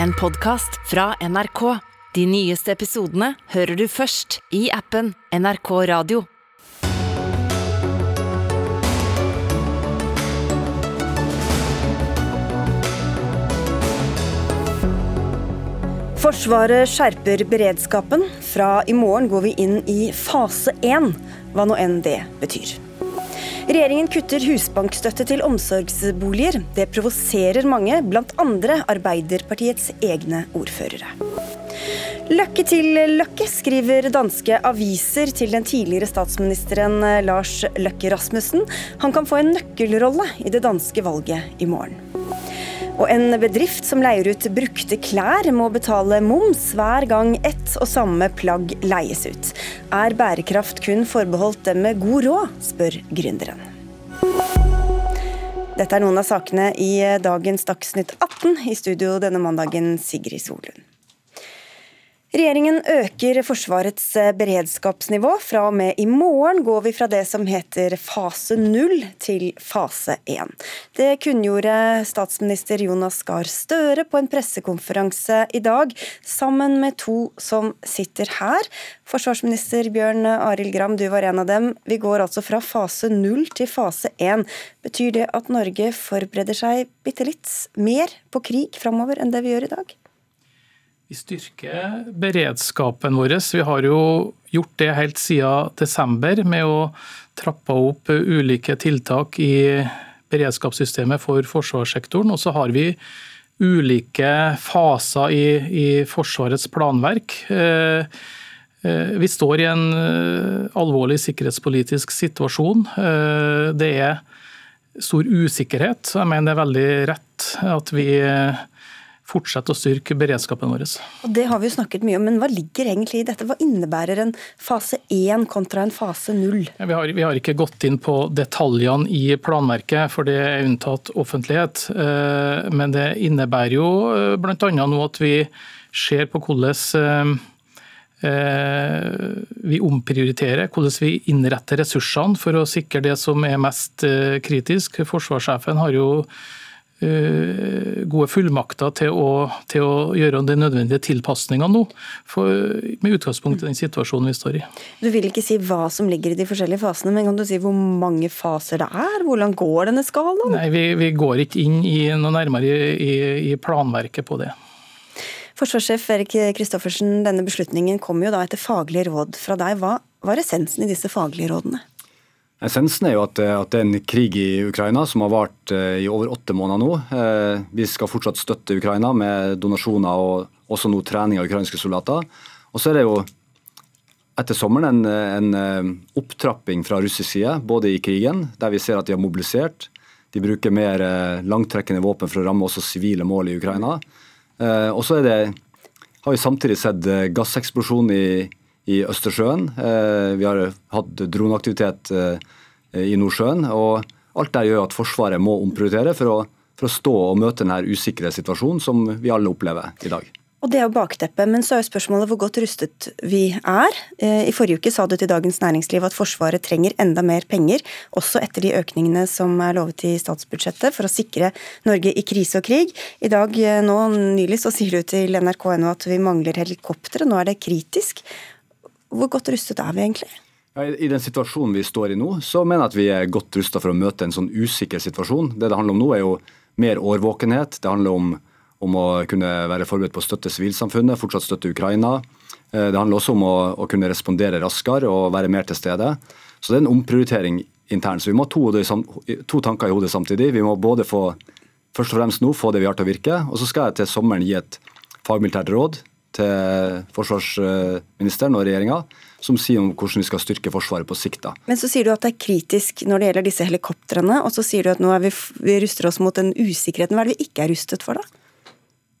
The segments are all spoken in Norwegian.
en podkast fra NRK. De nyeste episodene hører du først i appen NRK Radio. Forsvaret skjerper beredskapen. Fra i morgen går vi inn i fase én, hva nå enn det betyr. Regjeringen kutter husbankstøtte til omsorgsboliger. Det provoserer mange, bl.a. Arbeiderpartiets egne ordførere. Løkke til Løkke, skriver danske aviser til den tidligere statsministeren Lars Løkke Rasmussen. Han kan få en nøkkelrolle i det danske valget i morgen. Og en bedrift som leier ut brukte klær, må betale moms hver gang ett og samme plagg leies ut. Er bærekraft kun forbeholdt dem med god råd, spør gründeren. Dette er noen av sakene i dagens Dagsnytt 18. I studio denne mandagen, Sigrid Solund. Regjeringen øker Forsvarets eh, beredskapsnivå. Fra og med i morgen går vi fra det som heter fase null til fase én. Det kunngjorde statsminister Jonas Gahr Støre på en pressekonferanse i dag, sammen med to som sitter her. Forsvarsminister Bjørn Arild Gram, du var en av dem. Vi går altså fra fase null til fase én. Betyr det at Norge forbereder seg bitte litt mer på krig framover enn det vi gjør i dag? Vi styrker beredskapen vår. Vi har jo gjort det helt siden desember med å trappe opp ulike tiltak i beredskapssystemet for forsvarssektoren. Og så har vi ulike faser i, i Forsvarets planverk. Eh, eh, vi står i en eh, alvorlig sikkerhetspolitisk situasjon. Det er stor usikkerhet. Jeg mener det er veldig rett at vi fortsette å styrke beredskapen vår. Og Det har vi jo snakket mye om, men hva ligger egentlig i dette? Hva innebærer en fase 1 kontra en fase 0? Ja, vi, har, vi, har, ikke gått inn på detaljene i planverket, for det er unntatt offentlighet. Eh, men det innebærer jo eh, bl.a. nå at vi ser på hvordan eh, vi omprioriterer, hvordan vi innretter ressursene for å sikre det som er mest kritisk. Forsvarssjefen har jo gode fullmakter til å, til å gjøre de nødvendige tilpasningene nå, for, med utgangspunkt i den situasjonen vi står i. Du vil ikke si hva som ligger i de forskjellige fasene, men kan du si hvor mange faser det er? Hvordan går denne skalaen? Nei, Vi, vi går ikke inn i noe nærmere i, i, i planverket på det. Forsvarssjef Erik Kristoffersen, denne beslutningen kom jo da etter faglige råd fra deg. Hva var essensen i disse faglige rådene? Essensen er jo at, at, det er en krig i Ukraina som har vart eh, i over åtte måneder nå. Eh, vi skal fortsatt støtte Ukraina med donasjoner og også nå trening av ukrainske soldater. Og så er det jo etter sommeren en, en eh, opptrapping fra russisk side, både i krigen, der vi ser at de har mobilisert. De bruker mer langtrekkende våpen for å ramme også sivile mål i Ukraina. Og så har vi samtidig sett gasseksplosjon i, i Østersjøen. Eh, vi har hatt droneaktivitet eh, i Nordsjøen. og Alt det gjør at Forsvaret må omprioritere for å, for å stå og møte denne usikre situasjonen som vi alle opplever i dag. Og Det er jo bakteppet, men så er jo spørsmålet hvor godt rustet vi er. Eh, I forrige uke sa du til Dagens Næringsliv at Forsvaret trenger enda mer penger, også etter de økningene som er lovet i statsbudsjettet, for å sikre Norge i krise og krig. I dag nå nylig så sier du til NRK.no at vi mangler helikoptre, nå er det kritisk. Hvor godt rustet er vi egentlig? I den situasjonen vi står i nå, så mener jeg at vi er godt rusta for å møte en sånn usikker situasjon. Det det handler om nå, er jo mer årvåkenhet. Det handler om, om å kunne være forberedt på å støtte sivilsamfunnet, fortsatt støtte Ukraina. Eh, det handler også om å, å, kunne respondere raskere og være mer til stede. Så det er en omprioritering internt. Så vi må ha to, to tanker i hodet samtidig. Vi må både få først og fremst nå få det vi har til å virke, og så skal jeg til sommeren gi et fagmilitært råd til forsvarsministeren og regjeringa, som sier om hvordan vi skal styrke Forsvaret på sikt. Men så sier du at det er kritisk når det gjelder disse helikoptrene, og så sier du at nå vi, vi ruster oss mot den usikkerheten. Hva er det vi ikke er rustet for, da?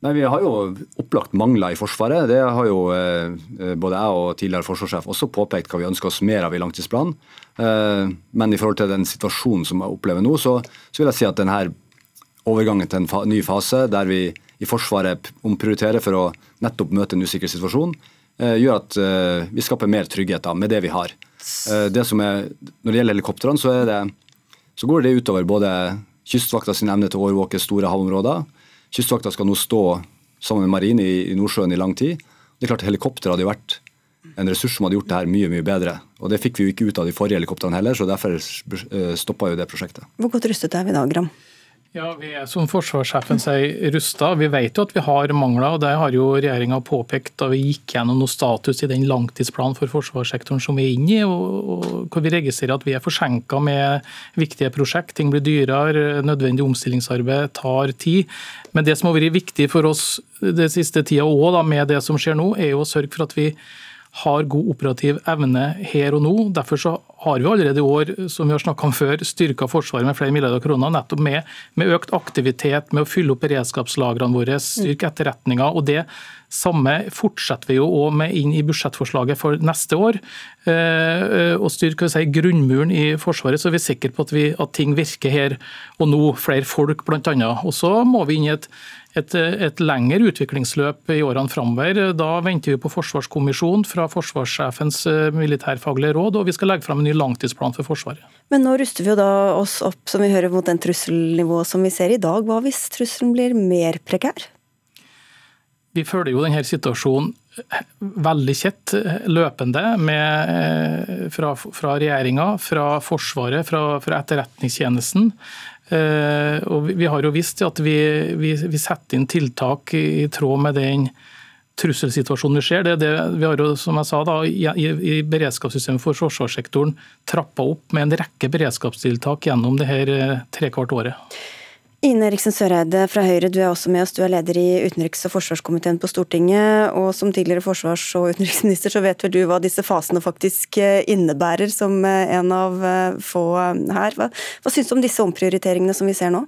Nei, Vi har jo opplagt mangler i Forsvaret. Det har jo eh, både jeg og tidligere forsvarssjef også påpekt hva vi ønsker oss mer av i langtidsplanen. Eh, men i forhold til den situasjonen som jeg opplever nå, så, så vil jeg si at denne overgangen til en ny fase der vi i Forsvaret omprioriterer for å nettopp møte en usikker situasjon, eh, gjør at eh, vi skaper mer trygghet da, med det vi har. Eh, det er, når det gjelder helikoptrene, så, det, så går det utover både Kystvakta sin evne til å overvåke store havområder. Kystvakta skal nå stå sammen med marine i, i Nordsjøen i lang tid. Det er klart Helikopter hadde jo vært en ressurs som hadde gjort det her mye mye bedre. Og Det fikk vi jo ikke ut av de forrige helikoptrene heller, så derfor stoppa jo det prosjektet. Hvor godt rustet er vi da, Gram? Ja, Vi er som forsvarssjefen sier rusta. Vi vet jo at vi har mangler. og Det har jo regjeringa påpekt da vi gikk gjennom noe status i den langtidsplanen for forsvarssektoren som vi er inne i. og, hvor Vi registrerer at vi er forsinka med viktige prosjekt. Ting blir dyrere, nødvendig omstillingsarbeid tar tid. Men det som har vært viktig for oss det siste tida òg, med det som skjer nå, er jo å sørge for at vi har god operativ evne her og nå. Derfor så har vi allerede i år som vi har om før, styrka Forsvaret med flere milliarder kroner, nettopp med, med, økt aktivitet, med å fylle opp beredskapslagrene våre, styrke etterretninga. og det samme fortsetter vi jo også med inn i budsjettforslaget for neste år. Eh, og styrker si, grunnmuren i Forsvaret, så er vi sikre på at, vi, at ting virker her og nå. Flere folk, bl.a. Og så må vi inn i et et, et lengre utviklingsløp i årene framover. Da venter vi på forsvarskommisjonen fra forsvarssjefens eh, militærfaglige råd, og vi skal legge fram en ny langtidsplan for Forsvaret. Men nå ruster vi jo da oss opp som vi hører, mot den trusselnivået som vi ser i dag. Hva hvis trusselen blir mer prekær? Vi følger jo denne situasjonen veldig kjett løpende med, fra, fra regjeringa, fra Forsvaret, fra, fra Etterretningstjenesten. Eh, og vi har jo visst at vi, vi, vi setter inn tiltak i tråd med den trusselsituasjonen vi ser. Det, det, vi har jo, som jeg sa, da, i, i beredskapssystemet for forsvarssektoren trappa opp med en rekke beredskapstiltak gjennom det her eh, trekvart året. Ine Eriksen Søreide fra Høyre, du er også med oss. Du er leder i utenriks- og forsvarskomiteen på Stortinget. Og som tidligere forsvars- og utenriksminister så vet vel du hva disse fasene faktisk eh, innebærer, som eh, en av eh, få her. Hva, hva syns du om disse omprioriteringene som vi ser nå?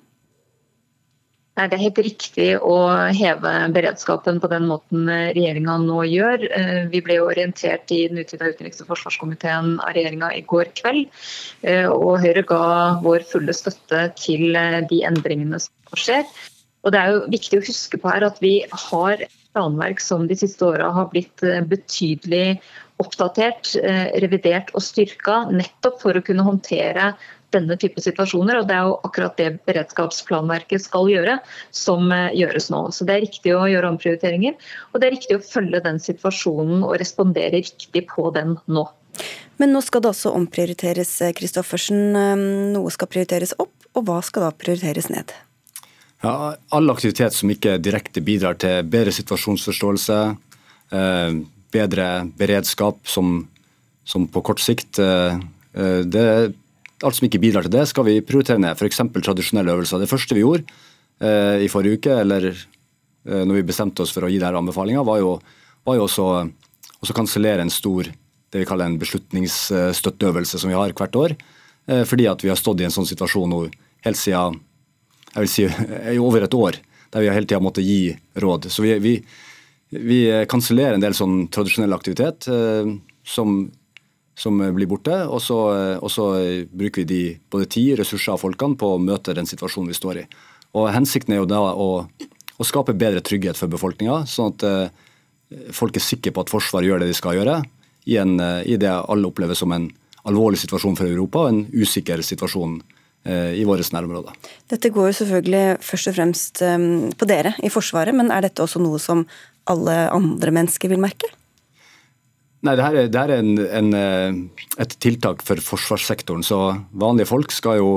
Nei, Det er helt riktig å heve beredskapen på den måten regjeringa nå gjør. Eh, vi ble orientert i den utvida utenriks- og forsvarskomiteen av regjeringa i går kveld. Eh, og Høyre ga vår fulle støtte til eh, de endringene som skjer. Og Det er jo viktig å huske på her at vi har planverk som de siste åra har blitt betydelig oppdatert, revidert og styrka, nettopp for å kunne håndtere denne type situasjoner. og Det er jo akkurat det beredskapsplanverket skal gjøre, som eh, gjøres nå. Så Det er riktig å gjøre omprioriteringer, og det er riktig å følge den situasjonen og respondere riktig på den nå. Men nå skal det også omprioriteres, Kristoffersen. Eh, Noe skal prioriteres opp, og hva skal da prioriteres ned? Ja, all aktivitet som ikke direkte bidrar til bedre situasjonsforståelse, eh, bedre beredskap som, som på kort sikt, det alt som ikke bidrar til det, skal vi prioritere ned. F.eks. tradisjonelle øvelser. Det første vi gjorde eh, i forrige uke, eller eh, når vi bestemte oss for å gi denne anbefalinga, var var jo også å kansellere en stor det vi kaller en beslutningsstøtteøvelse som vi har hvert år. Eh, fordi at vi har stått i en sånn situasjon nå helt siden jeg vil si, over et år, der vi hele tida måttet gi råd. Så vi, vi, vi kansellerer en del sånn tradisjonell aktivitet eh, som som blir borte. Og så, og så, bruker vi de, både tid, ressurser og folkene på å møte den situasjonen vi står i. Og Hensikten er jo da å, å skape bedre trygghet for befolkninga, sånn at eh, folk er sikre på at Forsvaret gjør det de skal gjøre, i, en, eh, i det alle opplever som en alvorlig situasjon for Europa og en usikker situasjon eh, i våre nærområder. Dette går jo selvfølgelig først og fremst eh, på dere i Forsvaret, men er dette også noe som alle andre mennesker vil merke? Nei, det her er, det her er en, en, eh, et tiltak for forsvarssektoren. Så vanlige folk skal jo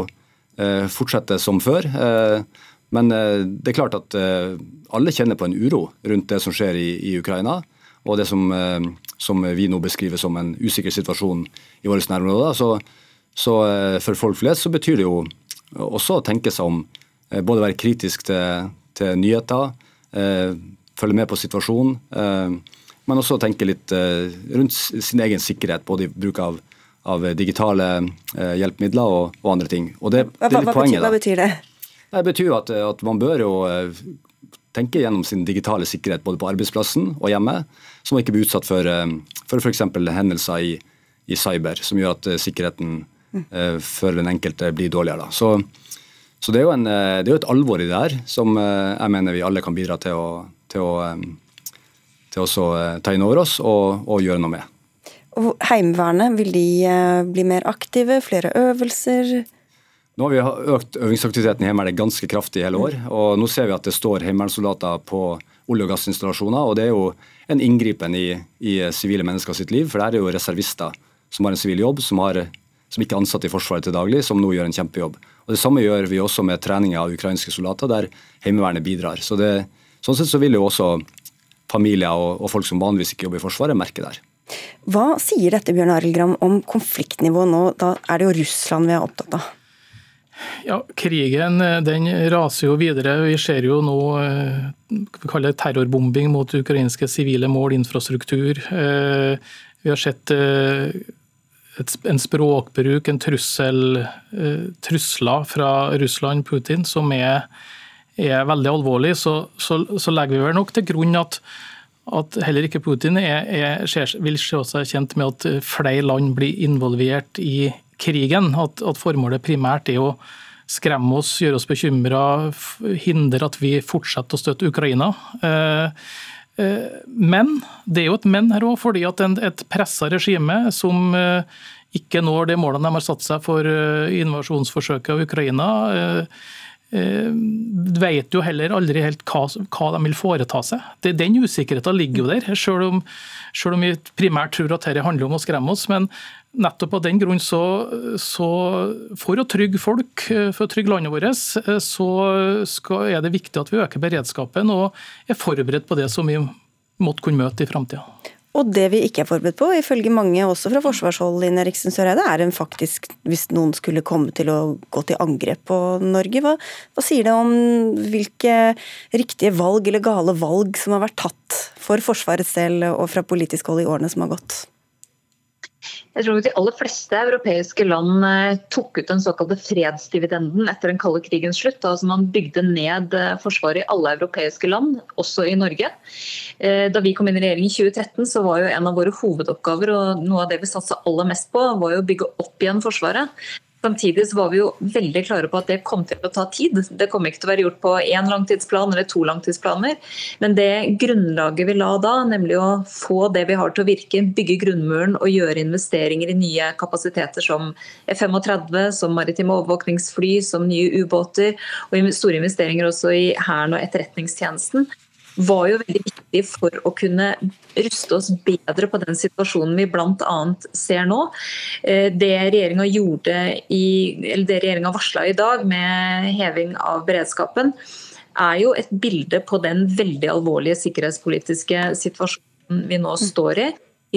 eh, fortsette som før. Eh, men eh, det er klart at eh, alle kjenner på en uro rundt det som skjer i, i Ukraina. Og det som, eh, som, vi nå beskriver som en usikker situasjon i våre nærområder. Så, så for folk flest så betyr det jo også å tenke seg om. både være kritisk til, til nyheter, følge med på situasjonen men også tenke litt eh, rundt sin egen sikkerhet, både i bruk av, av digitale eh, hjelpemidler og, og, andre ting. Og det, hva, det er litt hva, poenget. Hva betyr det? Det betyr at, at man bør jo eh, tenke gjennom sin digitale sikkerhet både på arbeidsplassen og hjemme, så man ikke blir utsatt for, f.eks. hendelser i, i, cyber som gjør at sikkerheten for den enkelte blir dårligere. Så, så det, er en, det, er jo et alvor i det her som jeg mener vi alle kan bidra til å, til å til å eh, ta inn over oss og, og gjøre noe med. Og Heimevernet, vil de eh, bli mer aktive? Flere øvelser? Nå har vi økt øvingsaktiviteten i Heimevernet ganske kraftig i hele år. og Nå ser vi at det står heimevernssoldater på olje- og gassinstallasjoner. og Det er jo en inngripen i, i sivile mennesker sitt liv. For det er jo reservister som har en sivil jobb, som, har, som ikke er ansatt i Forsvaret til daglig, som nå gjør en kjempejobb. Og Det samme gjør vi også med trening av ukrainske soldater, der Heimevernet bidrar. Så det, Sånn sett så vil jo også familier og, og folk som vanligvis ikke jobber i Forsvaret, merker der. Hva sier dette Bjørn Arild Gram, om konfliktnivået nå? Da er det jo Russland vi er opptatt av. Ja, Krigen eh, den raser jo videre. Vi ser jo nå eh, vi kaller det terrorbombing mot ukrainske sivile mål, infrastruktur. Eh, vi har sett en språkbruk, en trussel, trusler fra Russland, Putin, som er, er veldig alvorlig. Så, så, så, legger vi vel nok til grunn at, at heller ikke Putin er, er, vil se seg kjent med at flere land blir involvert i krigen. At, at formålet primært er å skremme oss, gjøre oss bekymra, hindre at vi fortsetter å støtte Ukraina. Eh, eh, men det er jo et men her òg, fordi at et pressa regime som eh, ikke når de målene de har satt seg for invasjonsforsøket av Ukraina, vet jo heller aldri helt hva, hva, de vil foreta seg. Det, den usikkerheten ligger jo der, selv om, selv om vi primært tror at dette handler om å skremme oss. Men nettopp av den grunn så, så, For å trygge folk, for å trygge landet vårt, så skal, er det viktig at vi øker beredskapen og er forberedt på det som vi måtte kunne møte i framtida. Og det vi ikke er forberedt på, ifølge mange også fra forsvarshold, Ine Eriksen Søreide, er en faktisk, hvis noen skulle komme til å gå til angrep på Norge. Hva, hva sier det om hvilke riktige valg eller gale valg som har vært tatt for Forsvarets del og fra politisk hold i årene som har gått? Jeg tror de aller fleste europeiske land eh, tok ut den såkalte fredsdividenden etter den kalde krigens slutt. Altså man bygde ned eh, forsvaret i alle europeiske land, også i Norge. Eh, da vi kom inn i regjering i 2013, så var jo en av våre hovedoppgaver og noe av det vi satsa aller mest på, var jo å bygge opp igjen Forsvaret. Samtidig var vi jo veldig klare på at det kom til å ta tid. Det kom ikke til å være gjort på én langtidsplan eller to langtidsplaner. Men det grunnlaget vi la da, nemlig å få det vi har til å virke, bygge grunnmuren og gjøre investeringer i nye kapasiteter som F-35, som maritime overvåkningsfly, som nye ubåter, og store investeringer også i Hæren og Etterretningstjenesten, var jo veldig viktig for å kunne ruste oss bedre på den situasjonen vi bl.a. ser nå. Eh, det regjeringa gjorde i, eller det regjeringa varsla i dag med heving av beredskapen, er jo et bilde på den veldig alvorlige sikkerhetspolitiske situasjonen vi nå står i.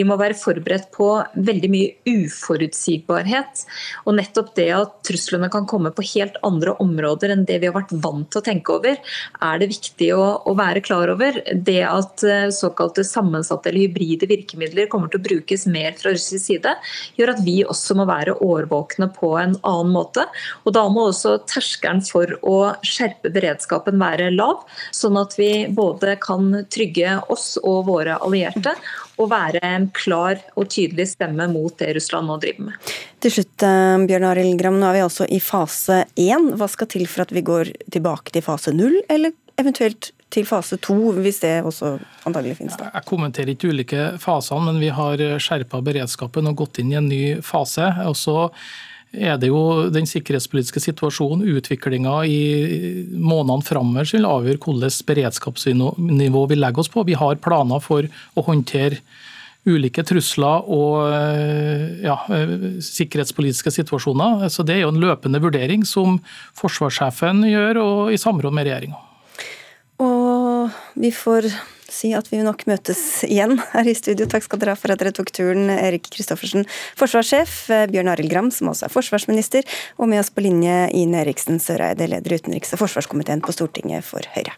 Vi må være forberedt på veldig mye uforutsigbarhet. Og nettopp det at truslene kan komme på helt andre områder enn det vi har vært vant til å tenke over, er det viktig å, å være klar over. Det at eh, såkalte sammensatte eller hybride virkemidler kommer til å brukes mer fra russisk side, gjør at vi også må være årvåkne på en annen måte. Og da må også terskelen for å skjerpe beredskapen være lav, sånn at vi både kan trygge oss og våre allierte å være en klar og tydelig stemme mot det Russland nå driver med. Til slutt, eh, Bjørn Arild Gram, nå er vi altså i fase én. Hva skal til for at vi går tilbake til fase null, eller eventuelt til fase to, hvis det også antagelig finnes? da? Jeg kommenterer ikke ulike fasene, men vi har skjerpa beredskapen og gått inn i en ny fase. og så er det jo den sikkerhetspolitiske situasjonen, utviklinga i månedene framover, som vil avgjøre hvilket beredskapsnivå vi legger oss på. Vi har planer for å håndtere ulike trusler og eh, ja, eh, sikkerhetspolitiske situasjoner. Så Det er jo en løpende vurdering som forsvarssjefen gjør, og i samråd med regjeringa. Og vi får si at vi nok møtes igjen her i studio. Takk skal dere ha for at dere tok turen, Erik Kristoffersen, forsvarssjef, Bjørn Arild Gram, som også er forsvarsminister, og med oss på linje Ine Eriksen Søreide, leder utenriks- og forsvarskomiteen på Stortinget for Høyre.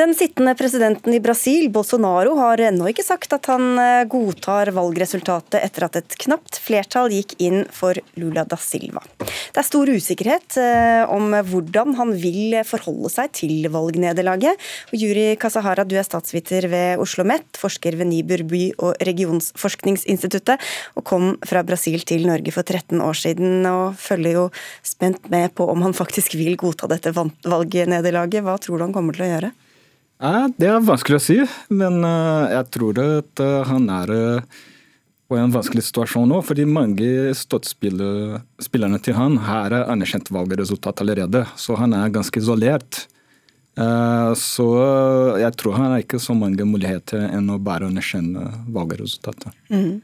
Den sittende presidenten i Brasil, Bolsonaro, har ennå ikke sagt at han eh, godtar valgresultatet etter at et knapt flertall gikk inn for Lula da Silva. Det er stor usikkerhet eh, om hvordan han vil forholde seg til valgnederlaget. Juri Kasahara, du er statsviter ved Oslo OsloMet, forsker ved Nibur by- og regionsforskningsinstituttet, og kom fra Brasil til Norge for 13 år siden, og følger jo spent med på om han faktisk vil godta dette valgnederlaget. Hva tror du han kommer til å gjøre? Det er vanskelig å si, men eh, jeg tror at eh, han er på en vanskelig situasjon nå, fordi mange støttespillerne til han har anerkjent valgresultat allerede. Så han er ganske isolert. Eh, så jeg tror han har ikke så mange muligheter enn å bare anerkjenne valgresultatet. Mm.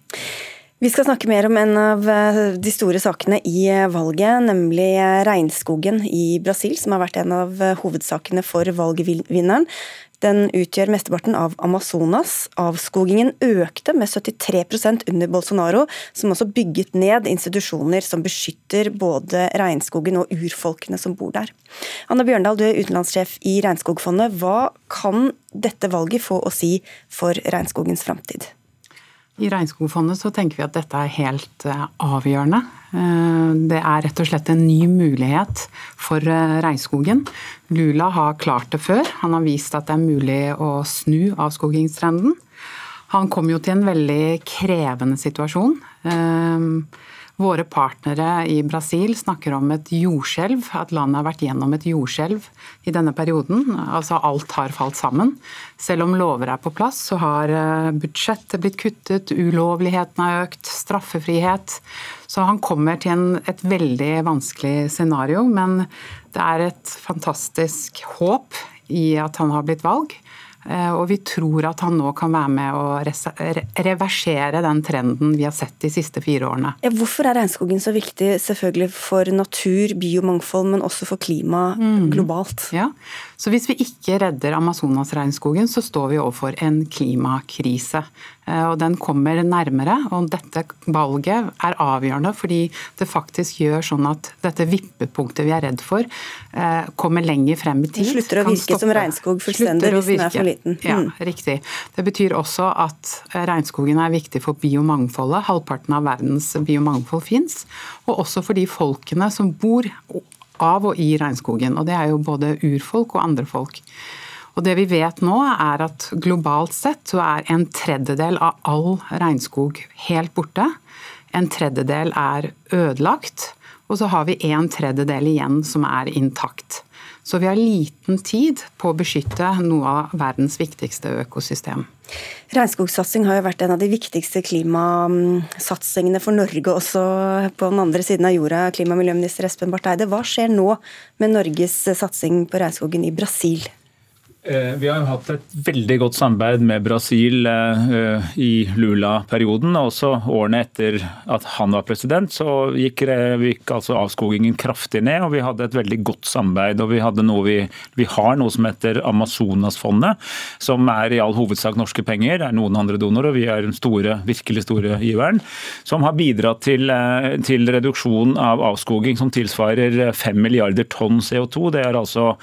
Vi skal snakke mer om en av eh, de store sakene i eh, valget, nemlig regnskogen i Brasil, som har vært en av hovedsakene for valgvinneren. Den utgjør mesteparten av Amazonas. Avskogingen økte med 73% under Bolsonaro, som også bygget ned institusjoner som beskytter både regnskogen og urfolkene som bor der. Anna Bjørndal, du er utenlandssjef i Regnskogfondet. Hva kan dette valget få å si for regnskogens framtid? I Regnskogfondet så tenker vi at dette er helt eh, avgjørende. Eh, det er rett og slett en ny mulighet for eh, regnskogen. Lula har klart det før. Han har vist at det er mulig å snu avskogingstrenden. Han kom jo til en veldig krevende situasjon. Våre partnere i Brasil snakker om et jordskjelv, at landet har vært gjennom et jordskjelv i denne perioden. Altså alt har falt sammen. Selv om lover er på plass, så har eh, budsjettet blitt kuttet, ulovligheten har økt, straffefrihet. Så han kommer til en, et veldig vanskelig scenario, men det er et fantastisk håp i at han har blitt valg. Eh, og vi tror at han nå kan være med å reversere den trenden vi har sett de siste fire årene. Hvorfor er regnskogen så viktig selvfølgelig for natur, biomangfold, men også for klima mm. globalt? Ja, så Hvis vi ikke redder Amazonas-regnskogen, så står vi overfor en klimakrise. Eh, og Den kommer nærmere, og dette valget er avgjørende fordi det faktisk gjør sånn at dette vippepunktet vi er redd for, eh, kommer lenger frem i tid. Det slutter å virke som regnskog fullstendig hvis den er for liten. Mm. Ja, riktig. Det betyr også at regnskogen er viktig for biomangfoldet. Halvparten av verdens biomangfold fins. Og også for de folkene som bor av og i regnskogen. Og det er jo både urfolk og andre folk. Og det vi vet nå, er at globalt sett så er en tredjedel av all regnskog helt borte. En tredjedel er ødelagt, og så har vi en tredjedel igjen som er intakt. Så vi har liten tid på å beskytte noe av verdens viktigste økosystem. Regnskogsatsing har jo vært en av de viktigste klimasatsingene for Norge, også på den andre siden av jorda. Klima- og miljøminister Espen Barth Eide, hva skjer nå med Norges satsing på regnskogen i Brasil? Eh, vi har jo hatt et veldig godt samarbeid med Brasil eh, i Lula-perioden. og Også årene etter at han var president, så gikk, gikk altså avskogingen kraftig ned. og Vi hadde et veldig godt samarbeid. og Vi, noe vi, vi har noe som heter Amazonasfondet, som er i all hovedsak norske penger. Det er noen andre donorer, og vi er den store, virkelig store giveren. Som har bidratt til, eh, til reduksjon av avskoging som tilsvarer 5 milliarder tonn CO2. Det er altså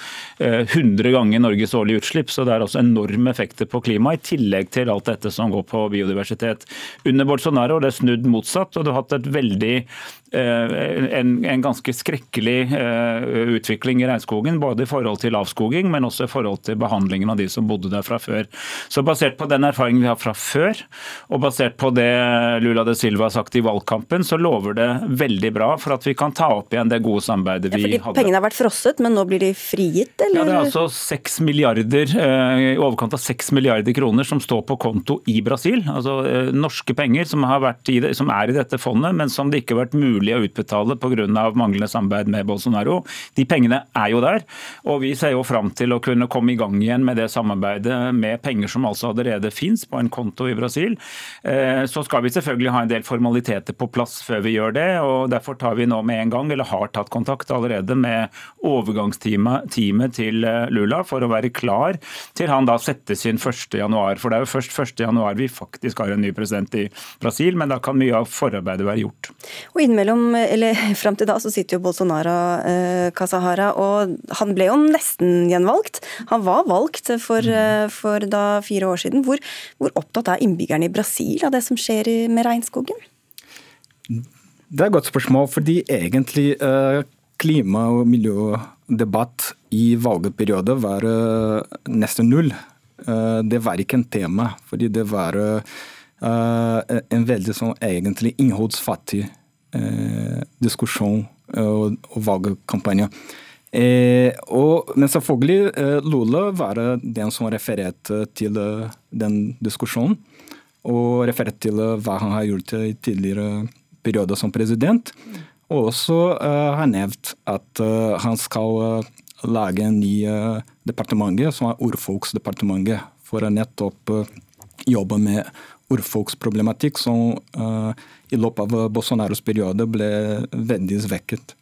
100 ganger Norges årlige årlige utslipp. Så det er også enorme effekter på klimaet, i tillegg til alt dette som går på biodiversitet. Under Bolsonaro er det snudd motsatt, og du har hatt et veldig Eh, en, en, ganske skrekkelig eh, utvikling i regnskogen. Både i forhold til avskoging, men også i forhold til behandlingen av de som bodde der fra før. Så Basert på den erfaringen vi har fra før, og basert på det Lula de Silva har sagt i valgkampen, så lover det veldig bra for at vi kan ta opp igjen det gode samarbeidet vi ja, fordi hadde. Pengene har vært frosset, men nå blir de frigitt, eller? Ja, det er altså 6 milliarder, eh, i overkant av 6 milliarder kroner som står på konto i Brasil. Altså norske penger som, i det, som er i dette fondet, men som det ikke har vært mulig å utbetale pga. manglende samarbeid med Bolsonaro. De pengene er jo der, og vi ser jo fram til å kunne komme i gang igjen med det samarbeidet med penger som altså allerede fins på en konto i Brasil. Eh, så skal vi selvfølgelig ha en del formaliteter på plass før vi gjør det, og derfor tar vi nå med en gang, eller har tatt kontakt allerede med overgangsteamet til eh, Lula for å være klar til han da settes inn 1.1. For det er jo først 1.1 vi faktisk har en ny president i Brasil, men da kan mye av forarbeidet være gjort. Og innimellom eller Fram til da så sitter jo Bolsonaro eh, Casahara, og han ble jo nesten gjenvalgt. Han var valgt for, mm. eh, for da fire år siden. Hvor, hvor, opptatt er innbyggerne i Brasil av det som skjer med regnskogen? Det er et godt spørsmål, fordi egentlig eh, klima- og miljødebatt i valgperiode var eh, nesten null. Eh, det var ikke en tema, fordi det var eh, en veldig sånn egentlig innholdsfattig diskusjon og, valgkampanje. Og, men selvfølgelig, Lula var den som refererte til den diskusjonen. og refererte til hva han har gjort i tidligere perioder som president. Og også har nevnt at han skal lage en ny departement, som er Urfolksdepartementet, for å nettopp jobbe med urfolksproblematikk, som i løpet av Bolsonaros periode ble veldig svekket.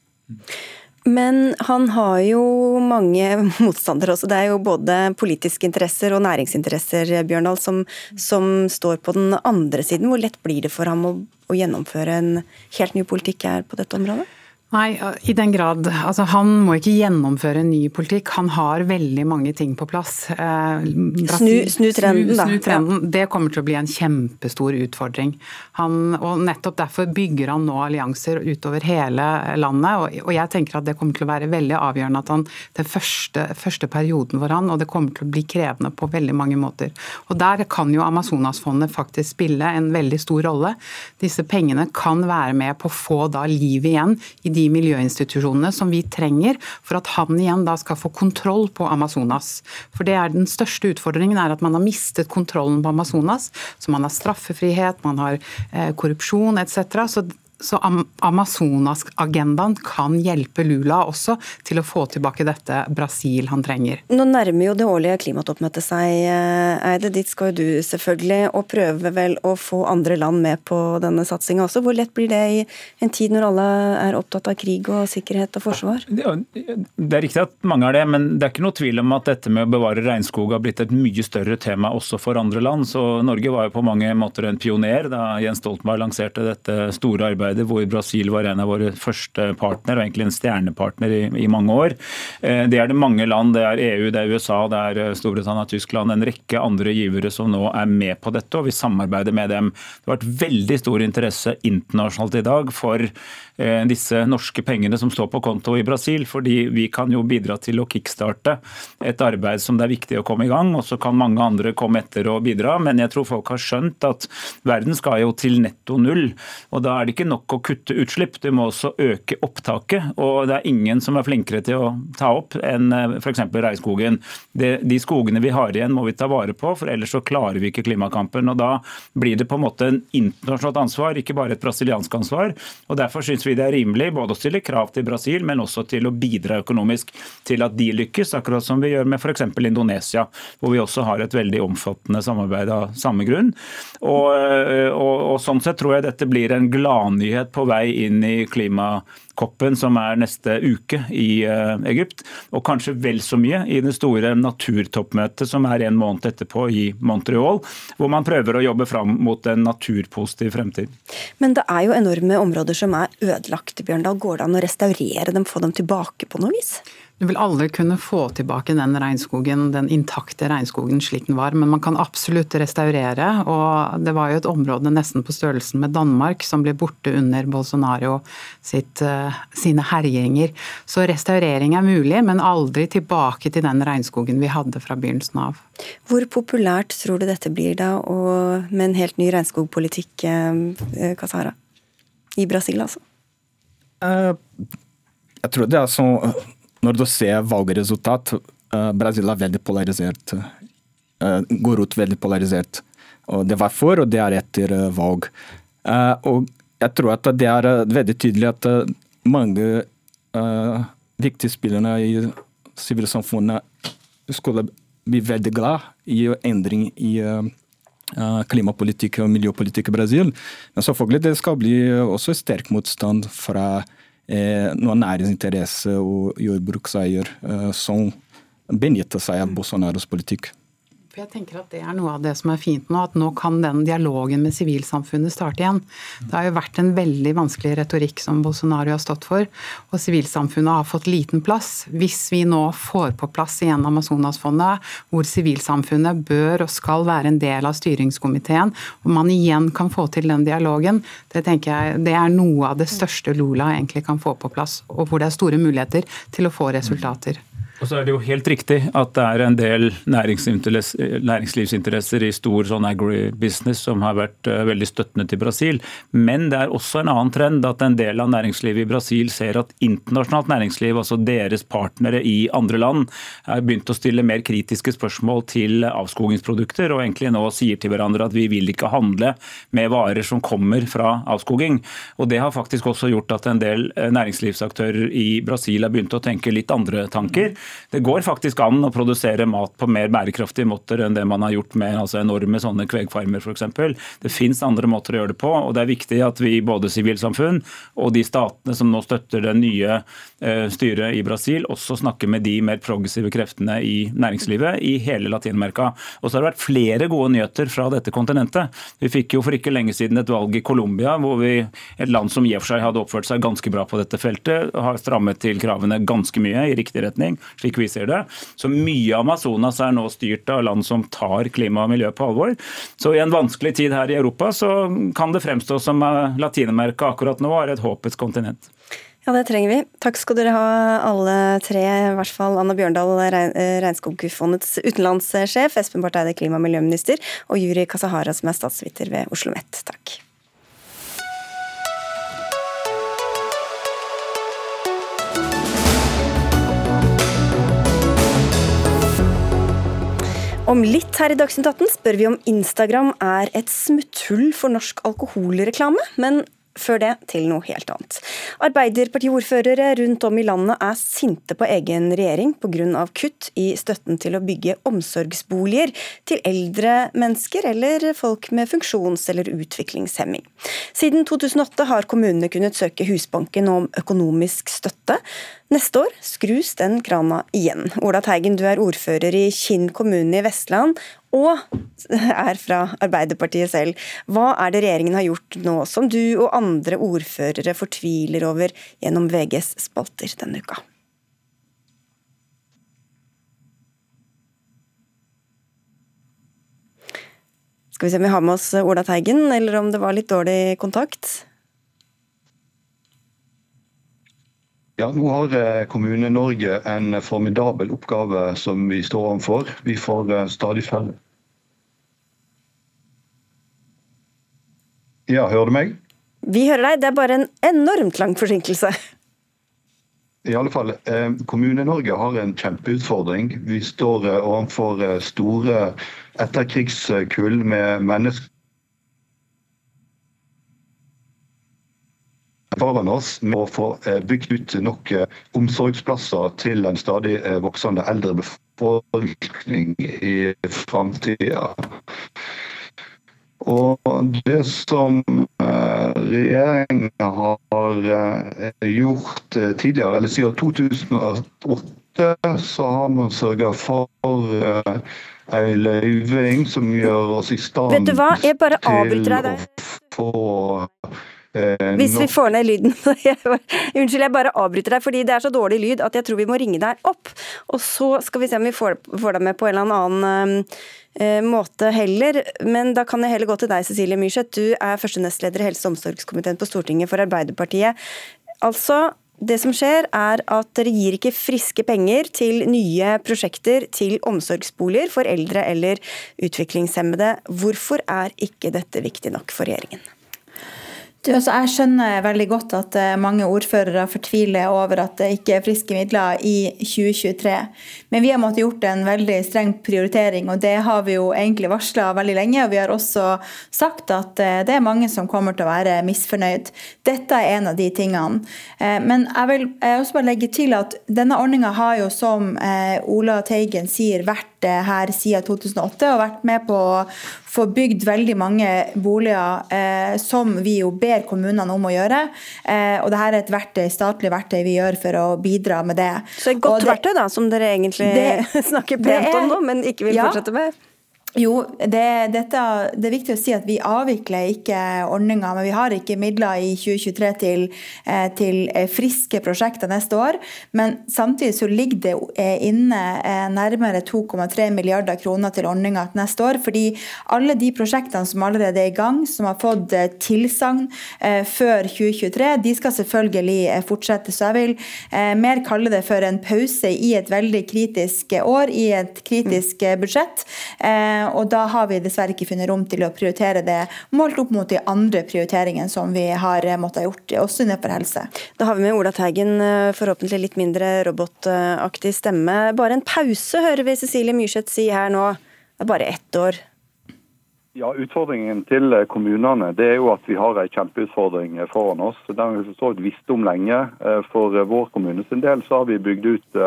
Men han har jo mange motstandere også. Det er jo både politiske interesser og næringsinteresser Bjørndal, som, som står på den andre siden. Hvor lett blir det for ham å, å gjennomføre en helt ny politikk her på dette området? Nei, i den grad. Altså, han må ikke gjennomføre en ny politikk. Han har veldig mange ting på plass. Eh, Brasil, snu, snu, trenden, da. Snu trenden. Det kommer til å bli en kjempestor utfordring. Han, og Nettopp derfor bygger han nå allianser utover hele landet. Og, og, jeg tenker at det kommer til å være veldig avgjørende at han den første, første perioden for han, og det kommer til å bli krevende på veldig mange måter. Og Der kan jo Amazonasfondet faktisk spille en veldig stor rolle. Disse pengene kan være med på å få da liv igjen i de de miljøinstitusjonene som vi trenger for at han igjen da skal få kontroll på Amazonas. For det er Den største utfordringen er at man har mistet kontrollen på Amazonas. Så man har straffefrihet, man har eh, korrupsjon etc. Så så Amazonas-agendaen kan hjelpe Lula også til å få tilbake dette Brasil han trenger. Nå nærmer jo det årlige klimatoppmøtet seg, eh, Eide. Dit skal jo du selvfølgelig, og prøve vel å få andre land med på denne satsinga også. Hvor lett blir det i en tid når alle er opptatt av krig og sikkerhet og forsvar? Det er riktig at mange er det, men det er ikke noe tvil om at dette med å bevare regnskog har blitt et mye større tema også for andre land. Så Norge var jo på mange måter en pioner da Jens Stoltenberg lanserte dette store arbeidet samarbeidet hvor Brasil var en av våre første partner, og egentlig en stjernepartner i, i mange år. Eh, det er det mange land, det er EU, det er USA, det er eh, Storbritannia, Tyskland, en rekke andre givere som nå er med på dette, og vi samarbeider med dem. Det har vært veldig stor interesse internasjonalt i dag for disse norske pengene som står på konto i Brasil. Fordi vi kan jo bidra til å kickstarte et arbeid som det er viktig å komme i gang. Og så kan mange andre komme etter og bidra. Men jeg tror folk har skjønt at verden skal jo til netto null. Og da er det ikke nok å kutte utslipp, det må også øke opptaket. Og det er ingen som er flinkere til å ta opp enn eh, f.eks. regnskogen. de skogene vi har igjen må vi ta vare på, for ellers så klarer vi ikke klimakampen. Og da blir det på en måte en internasjonalt ansvar, ikke bare et brasiliansk ansvar. Og derfor synes vi vi det er rimelig både å stille krav til Brasil, men også til å bidra økonomisk til at de lykkes, akkurat som vi gjør med f.eks. Indonesia, hvor vi også har et veldig omfattende samarbeid av samme grunn. Og, og, og sånn sett tror jeg dette blir en gladnyhet på vei inn i klima koppen som er neste uke i eh, Egypt, og kanskje vel så mye i det store naturtoppmøtet som er en måned etterpå i Montreal, hvor man prøver å jobbe fram mot en naturpositiv fremtid. Men det er jo enorme områder som er ødelagt, Bjørndal. Går det an å restaurere dem, få dem tilbake på noe vis? Du vil aldri kunne få tilbake den regnskogen, den intakte regnskogen slik den var, men man kan absolutt restaurere. og Det var jo et område nesten på størrelsen med Danmark som ble borte under Bolsonaro sitt, eh, sine herjinger. Så restaurering er mulig, men aldri tilbake til den regnskogen vi hadde fra begynnelsen av. Hvor populært tror du dette blir da, og med en helt ny regnskogpolitikk, Kasara? Eh, I Brasil, altså? Uh, jeg tror det er sånn når du ser valgresultat, uh, Brasil er veldig polarisert. Uh, går ut veldig polarisert. Og det var før, og det er etter uh, valg. og jeg tror at det er veldig tydelig at mange viktige spillere i sivilsamfunnet skulle bli veldig glad i endring i klimapolitikk og miljøpolitikk i Brasil. Men selvfølgelig det skal bli også sterk motstand fra eh, noen næringsinteresser og jordbrukseier eh, som benytter seg av Bolsonaros politikk. For jeg tenker at Det er noe av det som er fint nå, at nå kan den dialogen med sivilsamfunnet starte igjen. Det har jo vært en veldig vanskelig retorikk som Bolsonaro har stått for, og sivilsamfunnet har fått liten plass. Hvis vi nå får på plass igjen Amazonasfondet, hvor sivilsamfunnet bør og skal være en del av styringskomiteen, og man igjen kan få til den dialogen, det tenker jeg det er noe av det største Lula egentlig kan få på plass, og hvor det er store muligheter til å få resultater. Og så er det jo helt riktig at det er en del næringslivsinteresser i stor sånn agribusiness som har vært eh, veldig støttende til Brasil. Men det er også en annen trend at en del av næringslivet i Brasil ser at internasjonalt næringsliv, altså deres partnere i andre land, har begynt å stille mer kritiske spørsmål til avskogingsprodukter, og egentlig nå sier til hverandre at vi vil ikke handle med varer som kommer fra avskoging. Og Det har faktisk også gjort at en del eh, næringslivsaktører i Brasil har begynt å tenke litt andre tanker. Det går faktisk an å produsere mat på mer bærekraftige måter enn det man har gjort med altså enorme sånne kvegfarmer f.eks. Det finnes andre måter å gjøre det på, og det er viktig at vi både sivilsamfunn og de statene som nå støtter det nye eh, styret i Brasil, også snakker med de mer progressive kreftene i næringslivet i hele Latin-Amerika. Og så har det vært flere gode nyheter fra dette kontinentet. Vi fikk jo for ikke lenge siden et valg i Colombia, hvor vi, et land som i og for seg hadde oppført seg ganske bra på dette feltet, har strammet til kravene ganske mye i riktig retning slik vi ser det. Så mye av Amazonas er nå styrt av land som tar klima og miljø på alvor. Så i en vanskelig tid her i Europa så kan det fremstå som Latin-Amerika akkurat nå er et håpets kontinent. Ja, det trenger vi. Takk skal dere ha alle tre, i hvert fall Anna Bjørndal, Regnskogfondets utenlandssjef, Espen Barth Eide, klima- og miljøminister, og Juri Kasahara, som er statsviter ved Oslo OsloMet. Om litt her i Dagsnytt 18 spør vi om Instagram er et smutthull for norsk alkoholreklame, men før det til noe helt annet. Arbeiderpartiordførere rundt om i landet er sinte på egen regjering pga. kutt i støtten til å bygge omsorgsboliger til eldre mennesker eller folk med funksjons- eller utviklingshemming. Siden 2008 har kommunene kunnet søke Husbanken om økonomisk støtte. Neste år skrus den krana igjen. Ola Teigen, du er ordfører i Kinn kommune i Vestland, og er fra Arbeiderpartiet selv. Hva er det regjeringen har gjort nå, som du og andre ordførere fortviler over gjennom VGs spalter denne uka? Skal vi se om vi har med oss Ola Teigen, eller om det var litt dårlig kontakt? Ja, Nå har eh, Kommune-Norge en formidabel oppgave som vi står overfor. Vi får eh, stadig færre Ja, hører du meg? Vi hører deg, det er bare en enormt lang forsinkelse. I alle fall, eh, Kommune-Norge har en kjempeutfordring. Vi står overfor store etterkrigskull med mennesker foran oss med å få eh, bygd ut nok eh, omsorgsplasser til en stadig eh, voksende eldre befolkning i framtida. Og det som regjeringen har gjort tidligere, eller siden 2008, så har man sørga for ei løyving som gjør oss i stand der. å få Hvis vi får ned lyden. Unnskyld, jeg bare avbryter deg, fordi det er så dårlig lyd at jeg tror vi må ringe deg opp. Og så skal vi se om vi får, får deg med på en eller annen eh, måte heller. Men da kan jeg heller gå til deg, Cecilie Myrseth. Du er første nestleder i helse- og omsorgskomiteen på Stortinget for Arbeiderpartiet. Altså, det som skjer er at dere gir ikke friske penger til nye prosjekter til omsorgsboliger for eldre eller utviklingshemmede. Hvorfor er ikke dette viktig nok for regjeringen? Du, altså, jeg skjønner veldig godt at eh, mange ordførere fortviler over at det ikke er friske midler i 2023. Men vi har måttet gjort en veldig streng prioritering, og det har vi jo egentlig varsla veldig lenge. Og vi har også sagt at eh, det er mange som kommer til å være misfornøyd. Dette er en av de tingene. Eh, men jeg vil også bare legge til at denne ordninga har jo, som Ola Teigen sier, vært her siden 2008 og vært med på å få bygd veldig mange boliger eh, som vi jo ber kommunene om å gjøre. Eh, og dette er et verktøy, statlig verktøy vi gjør for å bidra med det. Så et godt det, verktøy da, som dere egentlig det, snakker pent om nå, men ikke vil ja, fortsette med? Jo, det, dette, det, er viktig å si at vi avvikler ikke ordninga, men vi har ikke midler i 2023 til, eh, til, eh, friske prosjekter neste år. Men samtidig så ligger det eh, inne nærmere 2,3 milliarder kroner til ordninga neste år. Fordi alle de prosjektene som allerede er i gang, som har fått tilsagn før 2023, de skal selvfølgelig fortsette. Så jeg vil mer kalle det for en pause i et veldig kritisk år, i et kritisk budsjett. Eh, og da har vi dessverre ikke funnet rom til å prioritere det målt opp mot de andre prioriteringene som vi har måttet ha gjort, også innenfor helse. Da har vi med Ola Teigen, eh, forhåpentlig litt mindre robotaktig stemme. Bare en pause, hører vi Cecilie Myrseth si her nå. Det er bare ett år. Ja, Utfordringen til kommunene det er jo at vi har en kjempeutfordring foran oss. Den har vi forstått visst om lenge. Eh, for vår kommune sin del så har vi bygd ut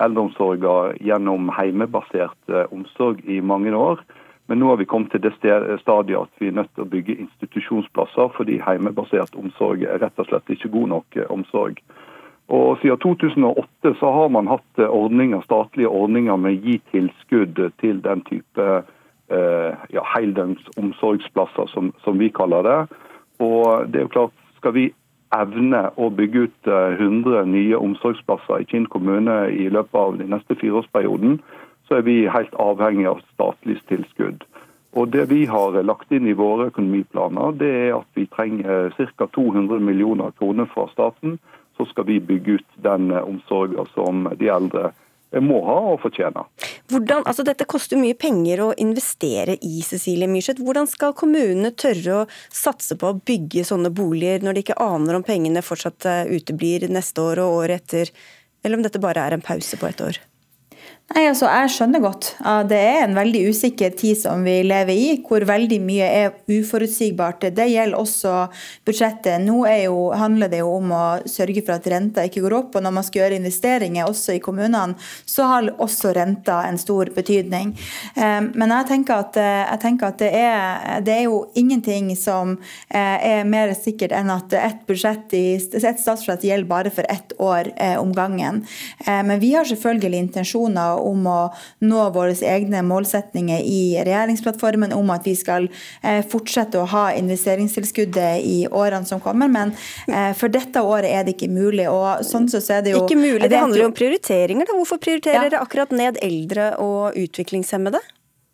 eldreomsorgen gjennom heimebasert eh, omsorg i mange år. Men nå har vi kommet til det stadiet at vi er nødt til å bygge institusjonsplasser, fordi heimebasert omsorg er rett og slett ikke god nok eh, omsorg. Og Siden 2008 så har man hatt eh, ordninger, statlige ordninger med å gi tilskudd til den type ja, heldøgns omsorgsplasser, som, som, vi kaller det. Og det er jo klart, Skal vi evne å bygge ut 100 eh, nye omsorgsplasser i Kinn kommune i løpet av den neste fireårsperioden, så er vi helt avhengig av statlig tilskudd. Og Det vi har lagt inn i våre økonomiplaner, det er at vi trenger ca. 200 millioner kroner fra staten. Så skal vi bygge ut den omsorgen som de eldre må ha og fortjener. Hvordan, altså dette koster mye penger å investere i, Cecilie Myrseth. Hvordan skal kommunene tørre å satse på å bygge sånne boliger, når de ikke aner om pengene fortsatt eh, uteblir neste år og året etter, eller om dette bare er en pause på et år? Nei, altså, Jeg skjønner godt at det er en veldig usikker tid som vi lever i, hvor veldig mye er uforutsigbart. Det gjelder også budsjettet. Nå jo, handler det jo om å sørge for at renta ikke går opp. og Når man skal gjøre investeringer også i kommunene, så har også renta en stor betydning. Ehm, men jeg tenker at, jeg tenker at det, er, det, er, jo ingenting som eh, er mer sikkert enn at et, budsjett et statsbudsjett gjelder bare for ett år eh, om gangen. Ehm, men vi har selvfølgelig intensjoner om å nå våre egne målsetninger i regjeringsplattformen om at vi skal eh, fortsette å ha investeringstilskuddet i årene som kommer. Men eh, for dette året er det ikke mulig. og sånn så er det jo... Ikke mulig, det handler jo om prioriteringer. da. Hvorfor prioriterer dere akkurat ned eldre og utviklingshemmede?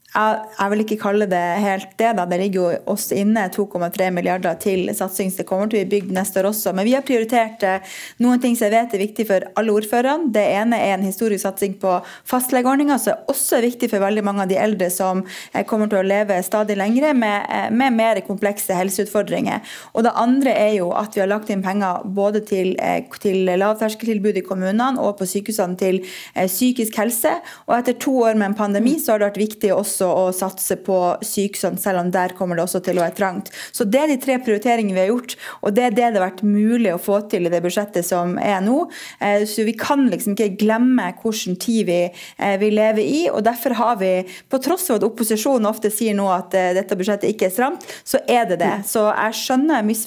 Jeg vil ikke kalle det helt det. da. Det ligger jo også inne 2,3 milliarder til satsing. Det kommer til å bli bygd neste år også. Men vi har prioritert eh, noen ting som jeg vet er viktig for alle ordførerne. Det ene er en historisk satsing på fastlegeordninga, som er også viktig for veldig mange av de eldre som eh, kommer til å leve stadig lengre med, eh, med mer komplekse helseutfordringer. Og det andre er jo at vi har lagt inn penger både til, til lavterskeltilbud i kommunene og på sykehusene til psykisk helse. Og etter to år med en pandemi så har det vært viktig også også å satse på sykesønn, selv om der kommer det også til å være trangt. Så Det er de tre prioriteringene vi har gjort, og det er det det har vært mulig å få til i det budsjettet som er nå. Eh, så Vi kan liksom ikke glemme hvilken tid vi, eh, vi lever i. og Derfor har vi, på tross av at opposisjonen ofte sier nå at eh, dette budsjettet ikke er stramt, så er det det. Så jeg skjønner mis,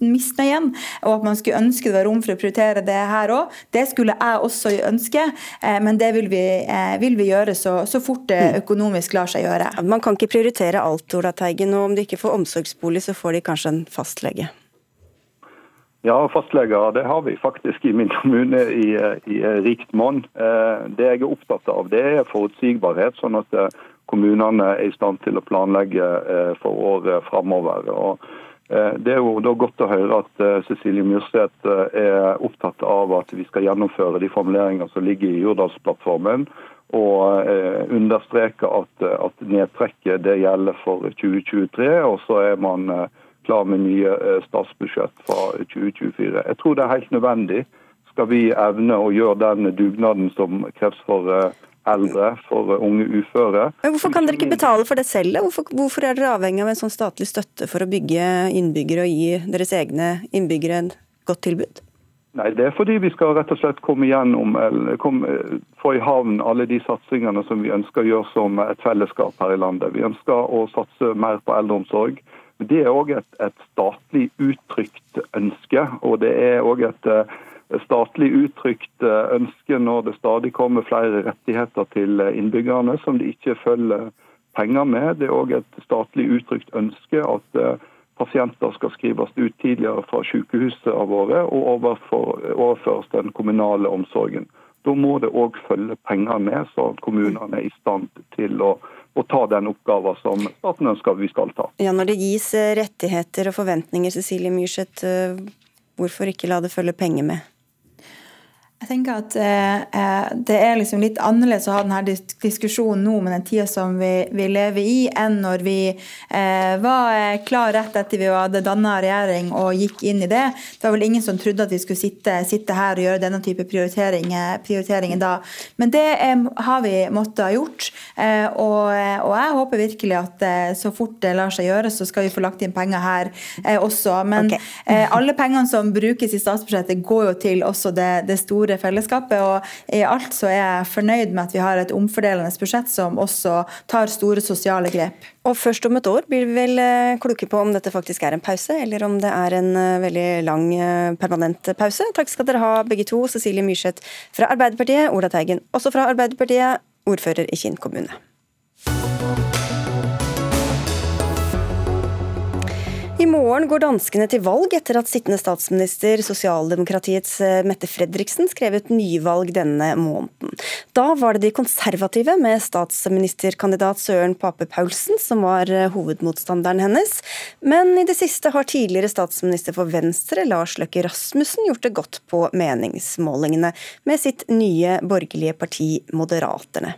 misnøyen, og at man skulle ønske det var rom for å prioritere det her òg. Det skulle jeg også ønske, men det vil vi, vil vi gjøre så, så fort det mm. økonomisk lar seg gjøre. Man kan ikke prioritere alt, Ola Teigen. og Om de ikke får omsorgsbolig, så får de kanskje en fastlege? Ja, fastleger det har vi faktisk i min kommune i, i rikt monn. Eh, det jeg er opptatt av, det er forutsigbarhet, sånn at eh, kommunene er i stand til å planlegge eh, for året framover. Det er jo da godt å høre at Cecilie Myrseth er opptatt av at vi skal gjennomføre de formuleringer som ligger i Jordalsplattformen og eh, understreke at, at, nedtrekket det gjelder for 2023. Og så er man eh, klar med nye eh, statsbudsjett fra 2024. Jeg tror det er helt nødvendig. Skal vi evne å gjøre den dugnaden som kreves for eldre, for unge uføre. Men Hvorfor kan dere ikke betale for det selv? Hvorfor, hvorfor er dere avhengig av en sånn statlig støtte for å bygge innbyggere og gi deres egne innbyggere et godt tilbud? Nei, Det er fordi vi skal rett og slett komme gjennom, komme, få i havn alle de satsingene som vi ønsker å gjøre som et fellesskap her i landet. Vi ønsker å satse mer på eldreomsorg. Men Det er òg et, et, statlig uttrykt ønske. Og det er òg et, eh, statlig uttrykt eh, ønske når det stadig kommer flere rettigheter til innbyggerne som de ikke følger penger med. Det er òg et statlig uttrykt ønske at eh, pasienter skal skrives ut tidligere fra sykehusene våre og overføres den kommunale omsorgen. Da må det òg følge penger med, så kommunene er i stand til å, å ta den oppgaven som staten ønsker vi skal ta. Ja, Når det gis eh, rettigheter og forventninger, Cecilie Myrseth, eh, hvorfor ikke la det følge penger med? Jeg tenker at eh, eh, Det er liksom litt annerledes å ha denne diskusjonen nå med den tida som vi, vi, lever i, enn når vi eh, var eh, klar rett etter vi hadde danna regjering og gikk inn i det. Det var vel ingen som trodde at vi skulle sitte, sitte her og gjøre denne type prioriteringer, prioriteringer da. Men det er, har vi måttet ha gjort. Eh, og, og, jeg håper virkelig at eh, så fort det lar seg gjøre, så skal vi få lagt inn penger her også. Men okay. alle pengene som brukes i statsbudsjettet, går jo til også det, det store store fellesskapet. Og i alt så er jeg fornøyd med at vi har et omfordelende budsjett som også tar store sosiale grep. Og først om et år blir vi vel eh, kloke på om dette faktisk er en pause, eller om det er en eh, veldig lang, eh, permanent pause. Takk skal dere ha begge to. Cecilie Myrseth fra Arbeiderpartiet, Ola Teigen også fra Arbeiderpartiet, ordfører i Kinn kommune. I morgen går danskene til valg etter at sittende statsminister, sosialdemokratiets eh, Mette Fredriksen, skrev ut nyvalg denne måneden. Da var det de konservative, med statsministerkandidat Søren Pape Paulsen, som var eh, hovedmotstanderen hennes. Men i det siste har tidligere statsminister for Venstre, Lars Løkke Rasmussen, gjort det godt på meningsmålingene med sitt nye borgerlige parti Moderaterne.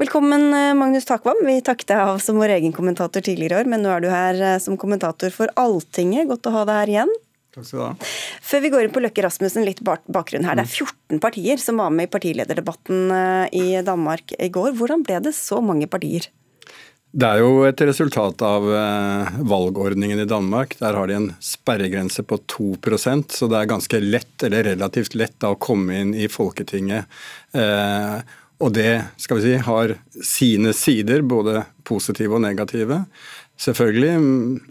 Velkommen, eh, Magnus Takvam. Vi takket deg av som vår egen kommentator tidligere i år, men nå er du her eh, som kommentator for Alltinget. Godt å ha deg her igjen. Takk skal du ha. Før vi går inn på Løkke Rasmussen, litt bakgrunn her. Det er 14 partier som var med i partilederdebatten eh, i Danmark i går. Hvordan ble det så mange partier? Det er jo et resultat av valgordningen i Danmark. Der har de en sperregrense på 2% så det er ganske lett, eller relativt lett, da, å komme inn i Folketinget. Og det skal vi si, har sine sider, både positive og negative. Selvfølgelig,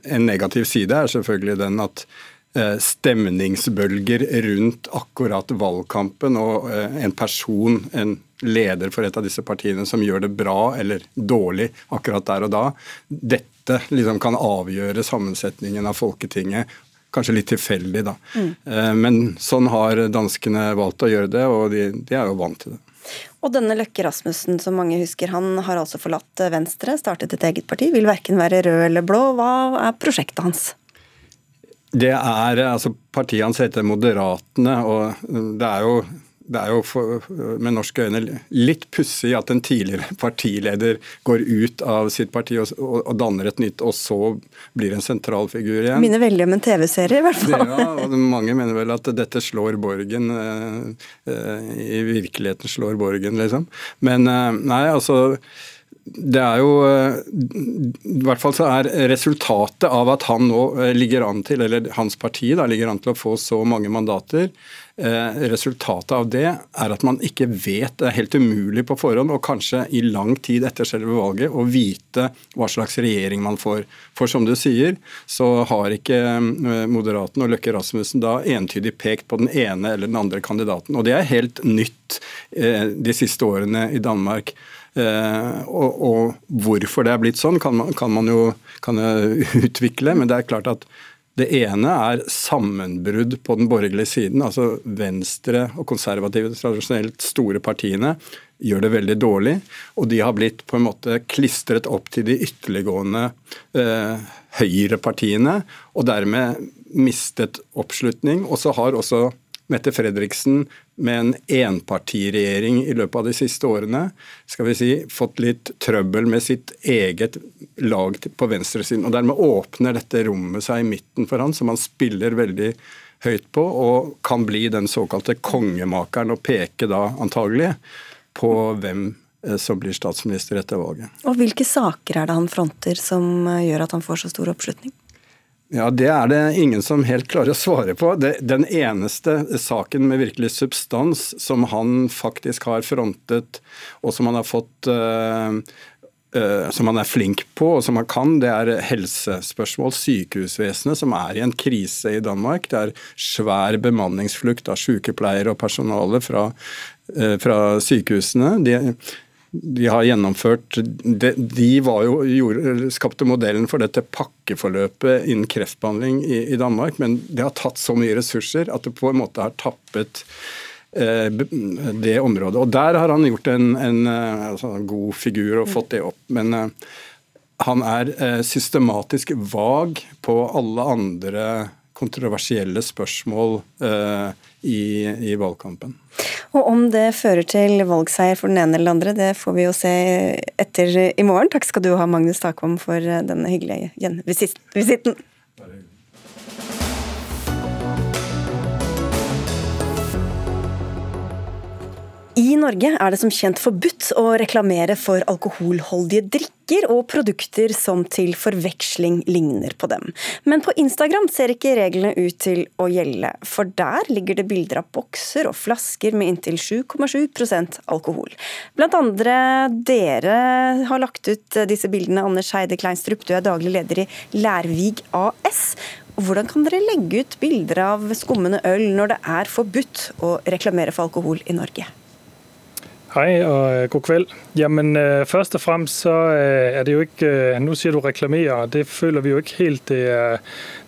En negativ side er selvfølgelig den at eh, stemningsbølger rundt akkurat valgkampen og eh, en person, en leder for et av disse partiene som gjør det bra eller dårlig akkurat der og da, dette liksom kan avgjøre sammensetningen av Folketinget. Kanskje litt tilfeldig, da. Mm. Eh, men sånn har danskene valgt å gjøre det, og de, de er jo vant til det. Og denne Løkke Rasmussen, som mange husker, han har altså forlatt Venstre, startet et eget parti. Vil verken være rød eller blå. Hva er prosjektet hans? Det er, altså Partiet hans heter Moderatene, og det er jo det er jo for, med norske øyne litt pussig at en tidligere partileder går ut av sitt parti og, og, og, danner et nytt, og så blir en sentral figur igjen. Minner veldig om en TV-serie, i hvert fall. Ja, og Mange mener vel at dette slår Borgen. Eh, eh, I virkeligheten slår Borgen, liksom. Men eh, nei, altså det er jo I hvert fall så er resultatet av at han nå ligger an til, eller hans parti da, ligger an til å få så mange mandater, Eh, resultatet av det er at man ikke vet, det er helt umulig på forhånd, og kanskje i lang tid etter selve valget, å vite hva slags regjering man får. For som du sier, så har ikke eh, Moderaten og Løkke Rasmussen da entydig pekt på den ene eller den andre kandidaten. Og det er helt nytt eh, de siste årene i Danmark. Og hvorfor det er blitt sånn, kan man, kan man jo kan utvikle, men det er klart at det ene er sammenbrudd på den borgerlige siden. altså Venstre og konservative, tradisjonelt store partiene gjør det veldig dårlig. Og de har blitt på en måte klistret opp til de ytterliggående eh, høyrepartiene, og dermed mistet oppslutning. Og så har også Mette Fredriksen med en enpartiregjering i løpet av de siste årene skal vi si, fått litt trøbbel med sitt eget lag på venstresiden. og Dermed åpner dette rommet seg i midten for han, som han spiller veldig høyt på, og kan bli den såkalte kongemakeren og peke da antagelig på hvem eh, som blir statsminister etter valget. Og Hvilke saker er det han fronter som eh, gjør at han får så stor oppslutning? Ja, Det er det ingen som helt klarer å svare på. Det, den eneste saken med virkelig substans som han faktisk har frontet, og som han har fått uh, som han er flink på og som han kan, det er helsespørsmål. Sykehusvesenet, som er i en krise i Danmark. Det er svær bemanningsflukt av sykepleiere og personale fra, uh, fra sykehusene. De, de har gjennomført De, de jo, gjorde, skapte modellen for dette pakkeforløpet innen kreftbehandling i, i, Danmark, men det har tatt så mye ressurser at det på en måte har tappet eh, det området. Og Der har han gjort en, en, eh, altså, god figur og fått det opp. Men eh, han er eh, systematisk vag på alle andre kontroversielle spørsmål eh, i, i, valgkampen. Og Om det fører til valgseier for den ene eller den andre, det får vi jo se etter i morgen. Takk skal du ha, Magnus Takvam, for denne hyggelige gjenvisitten. I Norge er det som kjent forbudt å reklamere for alkoholholdige drikker og produkter som til forveksling ligner på dem. Men på Instagram ser ikke reglene ut til å gjelde, for der ligger det bilder av bokser og flasker med inntil 7,7% alkohol. Blant andre dere har lagt ut disse bildene. Anders Heide Kleinstrup, du er daglig leder i Lærvig AS. Hvordan kan dere legge ut bilder av skummende øl når det er forbudt å reklamere for alkohol i Norge? Hej og øh, god kveld. Jamen øh, først og fremst så øh, er det jo ikke Nå sier du reklamere, det føler vi jo ikke helt det er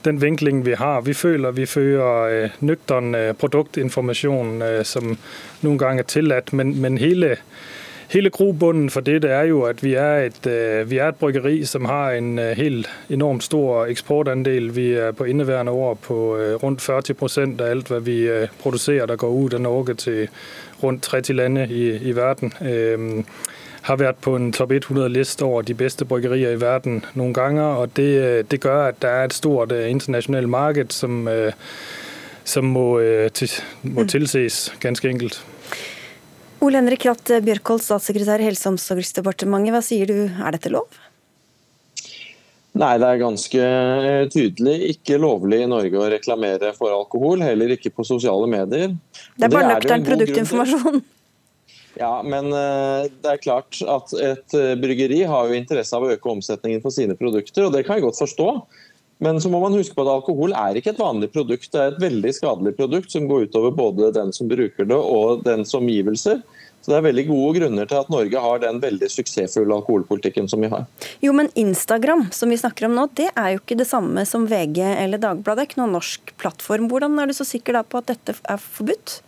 den vinklingen vi har. Vi føler vi fører nøktern produktinformasjon som noen ganger er tillatt, men, men hele Hele grobunden for dette er jo at vi er, et, vi er et bryggeri som har en helt enormt stor eksportandel. Vi er på inneværende år på rundt 40% av alt hva vi produserer der går ut av Norge til rundt 30 lande i, i verden. Øh, har vært på en topp 100-liste over de beste bryggerier i verden noen ganger. og Det, øh, det gjør at det er et stort øh, internasjonalt marked som, øh, som må, til, må, tilses, ganske enkelt. Ole Henrik Kratt Bjørkholt, statssekretær i Helse- og omsorgsdepartementet. Hva sier du, er dette lov? Nei, det er ganske eh, tydelig ikke lovlig i Norge å reklamere for alkohol. Heller ikke på sosiale medier. Det er bare nøktern produktinformasjon. Ja, men eh, det er klart at et eh, bryggeri har jo interesse av å øke omsetningen for sine produkter, og det kan jeg godt forstå. Men så må man huske på at alkohol er ikke et vanlig produkt, det er et veldig skadelig produkt som går utover både den som bruker det og dens omgivelser. Så Det er veldig gode grunner til at Norge har den veldig suksessfulle alkoholpolitikken som vi har. Jo, men Instagram som vi snakker om nå, det er jo ikke det samme som VG eller Dagbladet. Det er ikke noen norsk plattform. Hvordan er du så sikker da på at dette er forbudt?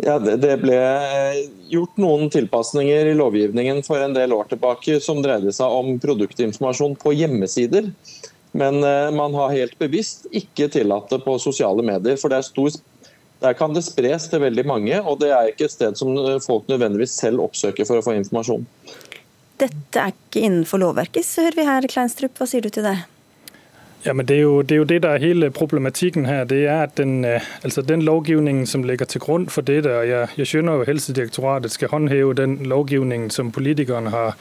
Ja, det ble gjort noen tilpasninger i lovgivningen for en del år tilbake som dreide seg om produktinformasjon på hjemmesider. Men eh, man har helt bevisst ikke tillatt det på sosiale medier. For stor der kan det spres til veldig mange, og det er ikke et sted som folk nødvendigvis selv oppsøker for å få informasjon. Dette er ikke innenfor lovverket, så hører vi her, Kleinstrup. Hva sier du til det? Ja, men det er, jo, det er, jo, det der er hele problematikken her. Det er at den, øh, altså den lovgivningen som ligger til grunn for dette, og jeg, jeg skjønner jo at Helsedirektoratet skal håndheve den lovgivningen som politikerne har,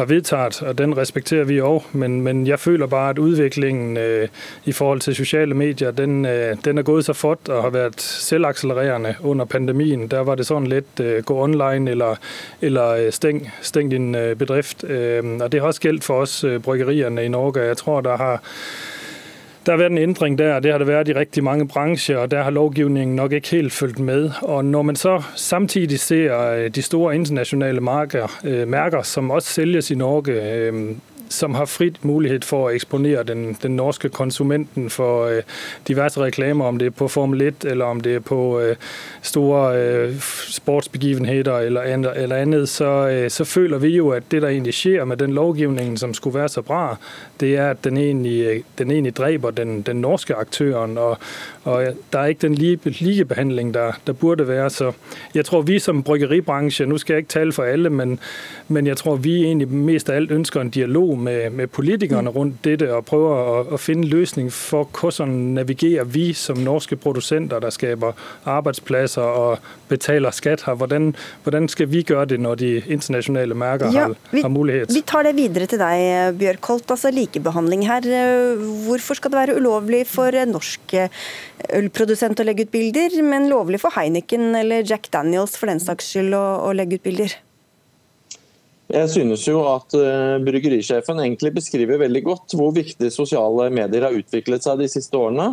har vedtaget, og den respekterer vi òg. Men, men, jeg føler bare at utviklingen øh, i forhold til sosiale medier den, øh, den er gått så fort og har vært selvakselererende under pandemien. Der var det sånn litt øh, gå online eller, eller øh, steng, steng din øh, bedrift. og Det har også gjeldt for oss bryggeriene i Norge. Jeg tror der har der har vært en endring der, det har det vært i rigtig mange bransjer, og der har lovgivningen nok ikke helt fulgt med. Og når man så samtidig ser øh, de store internasjonale øh, mærker, som også sælges i Norge, øh, som har frit mulighet for å eksponere den, den norske konsumenten for uh, diverse reklamer, om det er på Formel 1 eller om det er på uh, store uh, sportsbegivenheter eller, eller annet, så, så, føler vi jo at det der egentlig skjer med den lovgivningen som skulle være så bra, det er at den egentlig, den egentlig dreper den, den, norske aktøren. Og, og, der er ikke den likebehandling der, der burde være. Så jeg tror vi som bryggeribranche, nå skal jeg ikke tale for alle, men, men jeg tror vi egentlig mest av alt ønsker en dialog med, med politikerne rundt dette og prøver å, finde finne løsning for hvordan navigerer vi som norske produsenter der skaper arbeidsplasser og betaler skatt her. Hvordan, hvordan, skal vi gjøre det når de internasjonale merker ja, har, har, mulighet? Vi tar det videre til deg, Bjørkholt. Altså likebehandling her. Hvorfor skal det være ulovlig for norske ølprodusent å legge ut bilder, men lovlig for Heineken eller Jack Daniels for den saks skyld å, å legge ut bilder? Jeg synes jo at eh, bryggerisjefen egentlig beskriver veldig godt hvor viktig sosiale medier har utviklet seg de siste årene.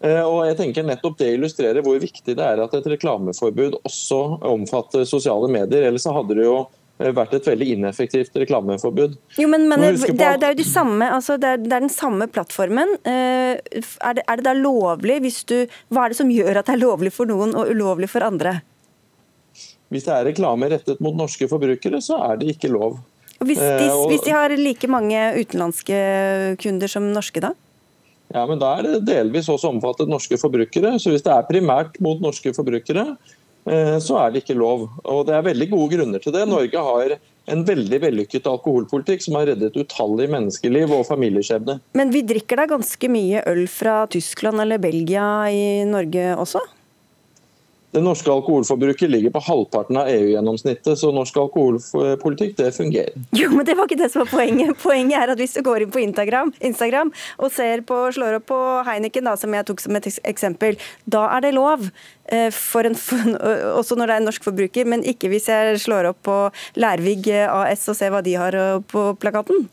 Eh, og jeg tenker nettopp Det illustrerer hvor viktig det er at et reklameforbud også omfatter sosiale medier. Ellers så hadde det jo vært et veldig ineffektivt reklameforbud. Jo, men, men det, er, det er jo de samme, altså det, er, det er den samme plattformen. Eh, Er det, er det da lovlig hvis du Hva er det som gjør at det er lovlig for noen og ulovlig for andre? Hvis det er reklame rettet mot norske forbrukere, så er det ikke lov. Og Hvis de, Eh, og- hvis de har like mange utenlandske kunder som norske, da? Ja, men Da er det delvis også omfattet norske forbrukere. Så hvis det er primært mot norske forbrukere, så er det ikke lov. Og Det er veldig gode grunner til det. Norge har en veldig vellykket alkoholpolitikk som har reddet utallige menneskeliv og familieskjebner. Men vi drikker da ganske mye øl fra Tyskland eller Belgia i Norge også? Det norske alkoholforbruket ligger på halvparten av EU-gjennomsnittet, så norsk alkoholpolitikk det fungerer. Jo, men det var ikke det som var poenget. Poenget er at hvis du går inn på Instagram, Instagram og på, slår opp på Heineken, da, som jeg tok som et eksempel, da er det lov. eh, For en, også når det er en norsk forbruker, men ikke hvis jeg slår opp på Lærvig AS og ser hva de har på plakaten.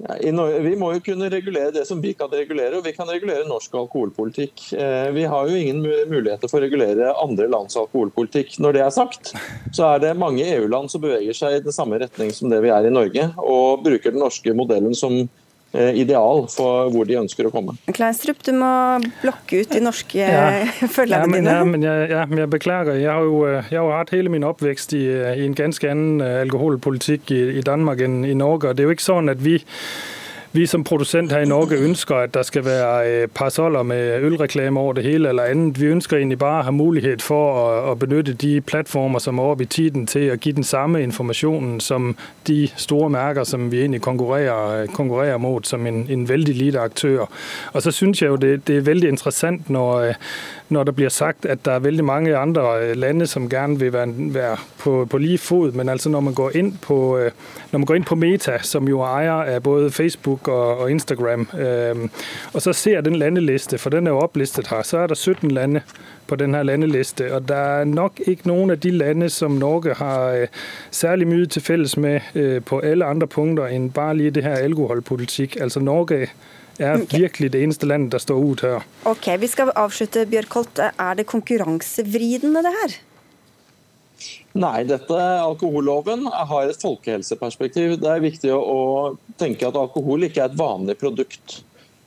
Norge, vi må jo kunne regulere det som vi kan regulere, og vi kan regulere norsk alkoholpolitikk. Eh, Vi har jo ingen muligheter for å regulere andre lands alkoholpolitikk. Når det er sagt, så er det mange EU-land som beveger seg i den samme retning som det vi er i Norge, og bruker den norske modellen som ideal for hvor de ønsker å komme. Kleinstrup, du må blokke ut de norske Ja. følgerne Ja, men, dine. ja, men jeg, ja, men jeg beklager. Jeg har, jo, øh, jeg har hatt hele min oppvekst i, i en ganske annen alkoholpolitikk i, i Danmark enn i Norge. og Det er jo ikke sånn at vi vi som produsent her i Norge ønsker at der skal være øh, parasoller med ølreklame over det hele eller annet. Vi ønsker egentlig bare å ha mulighet for å, benytte de plattformer som er oppe i tiden til å gi den samme informasjonen som de store merker som vi egentlig konkurrerer, konkurrerer mot som en, en veldig lite aktør. Og så synes jeg jo det, det er veldig interessant når, øh, når det blir sagt at det er veldig mange andre øh, lande som gjerne vil være, på, på lige fot, men altså når man går inn på, øh, går inn på Meta, som jo er eier av både Facebook og, og Instagram, øh, og så ser den landeliste, for den er jo opplistet her, så er det 17 lande på denne landeliste, og det er nok ikke noen av de lande som Norge har øh, særlig mye til felles med på alle andre punkter enn bare lige det her alkoholpolitikk. Altså Norge er virkelig det eneste landet der står ut her. Ok, Vi skal avslutte, Bjørkholt. Er det konkurransevridende, det her? Nei, dette alkoholloven har et folkehelseperspektiv. Det er viktig å tenke at alkohol ikke er et vanlig produkt.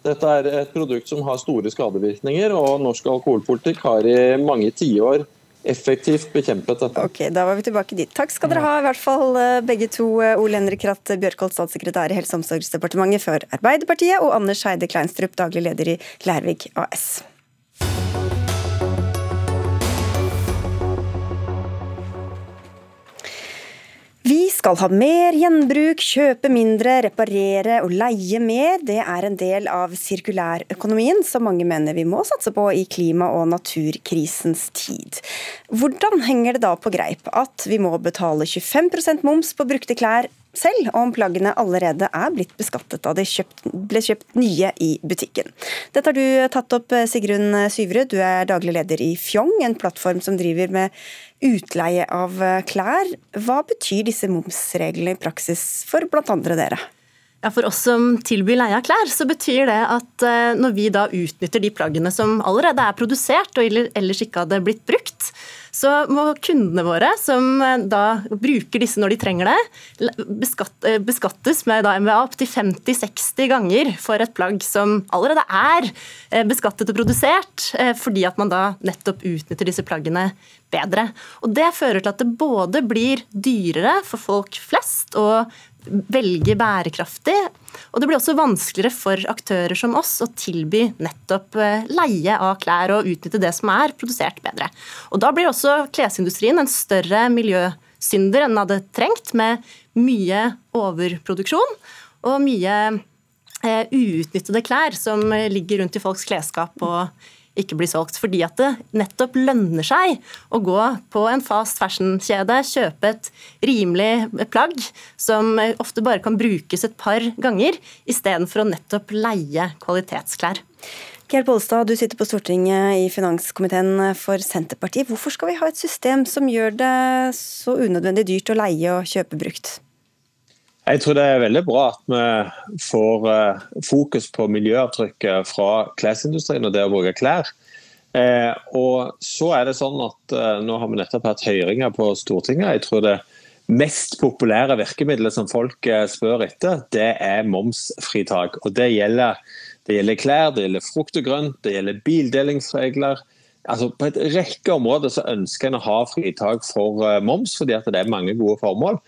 Dette er et produkt som har store skadevirkninger, og norsk alkoholpolitikk har i mange tiår effektivt bekjempet dette. Ok, Da var vi tilbake dit. Takk skal dere ha, i hvert fall eh, begge to. eh, Ole Henrik Ratt Bjørkholt, statssekretær i Helse- og omsorgsdepartementet for Arbeiderpartiet, og Anders Heide Kleinstrup, daglig leder i Lærvik AS. Vi skal ha mer gjenbruk, kjøpe mindre, reparere og leie mer. Det er en del av sirkulærøkonomien som mange mener vi må satse på i klima- og naturkrisens tid. Hvordan henger det da på greip at vi må betale 25% moms på brukte klær selv om plaggene allerede er blitt beskattet da de kjøpt, ble kjøpt nye i butikken. Dette har du tatt opp, Sigrun Syverud. Du er daglig leder i Fjong, en plattform som driver med utleie av klær. Hva betyr disse momsreglene i praksis for bl.a. dere? Ja, For oss som tilbyr leie av klær, så betyr det at eh, når vi da utnytter de plaggene som allerede er produsert og ellers ikke hadde blitt brukt, så må kundene våre, som eh, da bruker disse når de trenger det, eh, beskattes med da MVA opptil 50-60 ganger for et plagg som allerede er beskattet og produsert, fordi at man da nettopp utnytter disse plaggene bedre. Og Det fører til at det både blir dyrere for folk flest å velge bærekraftig, og det blir også vanskeligere for aktører som oss å tilby nettopp eh, leie av klær og utnytte det som er produsert bedre. Og Da blir også klesindustrien en større miljøsynder enn den hadde trengt, med mye overproduksjon og mye eh, uutnyttede klær som ligger rundt i folks klesskap og ikke blir solgt. Fordi at det nettopp lønner seg å gå på en fast fashion-kjede, kjøpe et rimelig plagg som ofte bare kan brukes et par ganger, istedenfor å nettopp leie kvalitetsklær. Geir Pollestad, du sitter på Stortinget i finanskomiteen for Senterpartiet. Hvorfor skal vi ha et system som gjør det så unødvendig dyrt å leie og kjøpe brukt? Jeg tror det er veldig bra at vi får eh, fokus på miljøavtrykket fra klesindustrien og det å bruke klær. Eh, og så er det sånn at eh, Nå har vi nettopp hatt høringer på Stortinget. Jeg tror det mest populære virkemidlet som folk spør etter, det er momsfritak. Og Det gjelder, det gjelder klær, det gjelder frukt og grønt, det gjelder bildelingsregler. Altså På et rekke områder så ønsker en å ha fritak for moms, fordi at det er mange gode formål.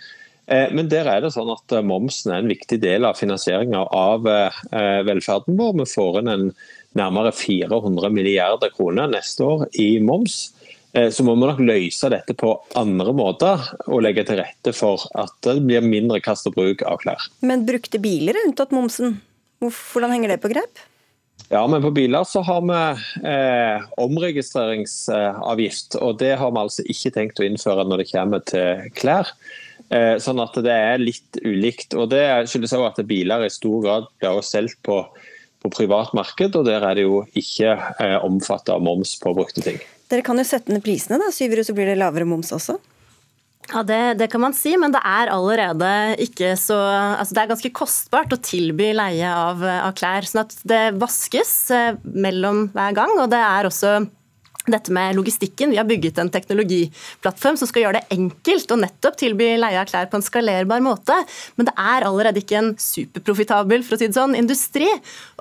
Eh, men der er det sånn at eh, momsen er en viktig del av finansieringa av eh, velferden vår. Vi får inn en nærmere 400 milliarder kroner neste år i moms. Så må vi nok løse dette på andre måter og legge til rette for at det blir mindre kast og bruk av klær. Men brukte biler er unntatt momsen. Hvordan henger det på grep? Ja, men På biler så har vi eh, omregistreringsavgift. og Det har vi altså ikke tenkt å innføre når det kommer til klær. Eh, sånn at det er litt ulikt. og Det skyldes også at biler i stor grad blir solgt på, på privatmarked, og der er det jo ikke eh, omfattet av moms på brukte ting. Dere kan jo sette ned prisene, da. du så blir det lavere moms også? Ja, det, det, kan man si, men det er allerede ikke så altså Det er ganske kostbart å tilby leie av, av klær. sånn at det vaskes eh, mellom hver gang. Og det er også dette med logistikken. Vi har bygget en teknologiplattform som skal gjøre det enkelt å nettopp tilby leie av klær på en skalerbar måte. Men det er allerede ikke en superprofitabel for å si det sånn, industri.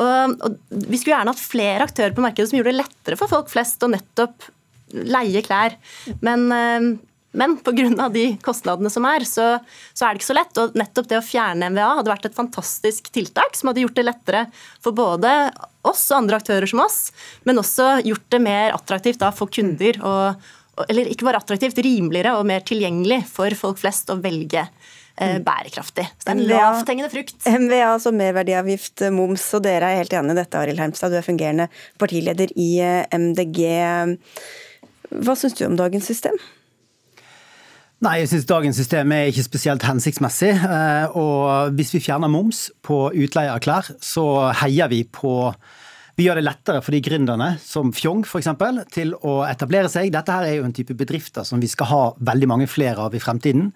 Og, og vi skulle gjerne hatt flere aktører på markedet som gjorde det lettere for folk flest å nettopp leie klær. Men eh, men pga. de kostnadene som er, så, så, er det ikke så lett. Og nettopp det å fjerne MVA hadde vært et fantastisk tiltak som hadde gjort det lettere for både oss og andre aktører som oss, men også gjort det mer attraktivt da, for kunder. Og, eller ikke bare attraktivt, rimeligere og mer tilgjengelig for folk flest å velge eh, mm. bærekraftig. Så det er en lavthengende frukt. MVA, altså merverdiavgift, moms, og dere er helt enig i dette, Arild Hermstad. Du er fungerende partileder i eh, MDG. Hva syns du om dagens system? Nei, jeg synes dagens system er ikke spesielt hensiktsmessig. Eh, og hvis vi fjerner moms på utleie av klær, så heier vi på vi gjør det lettere for de gründerne, som Fjong f.eks., til å etablere seg. Dette her er jo en type bedrifter som vi skal ha veldig mange flere av i fremtiden.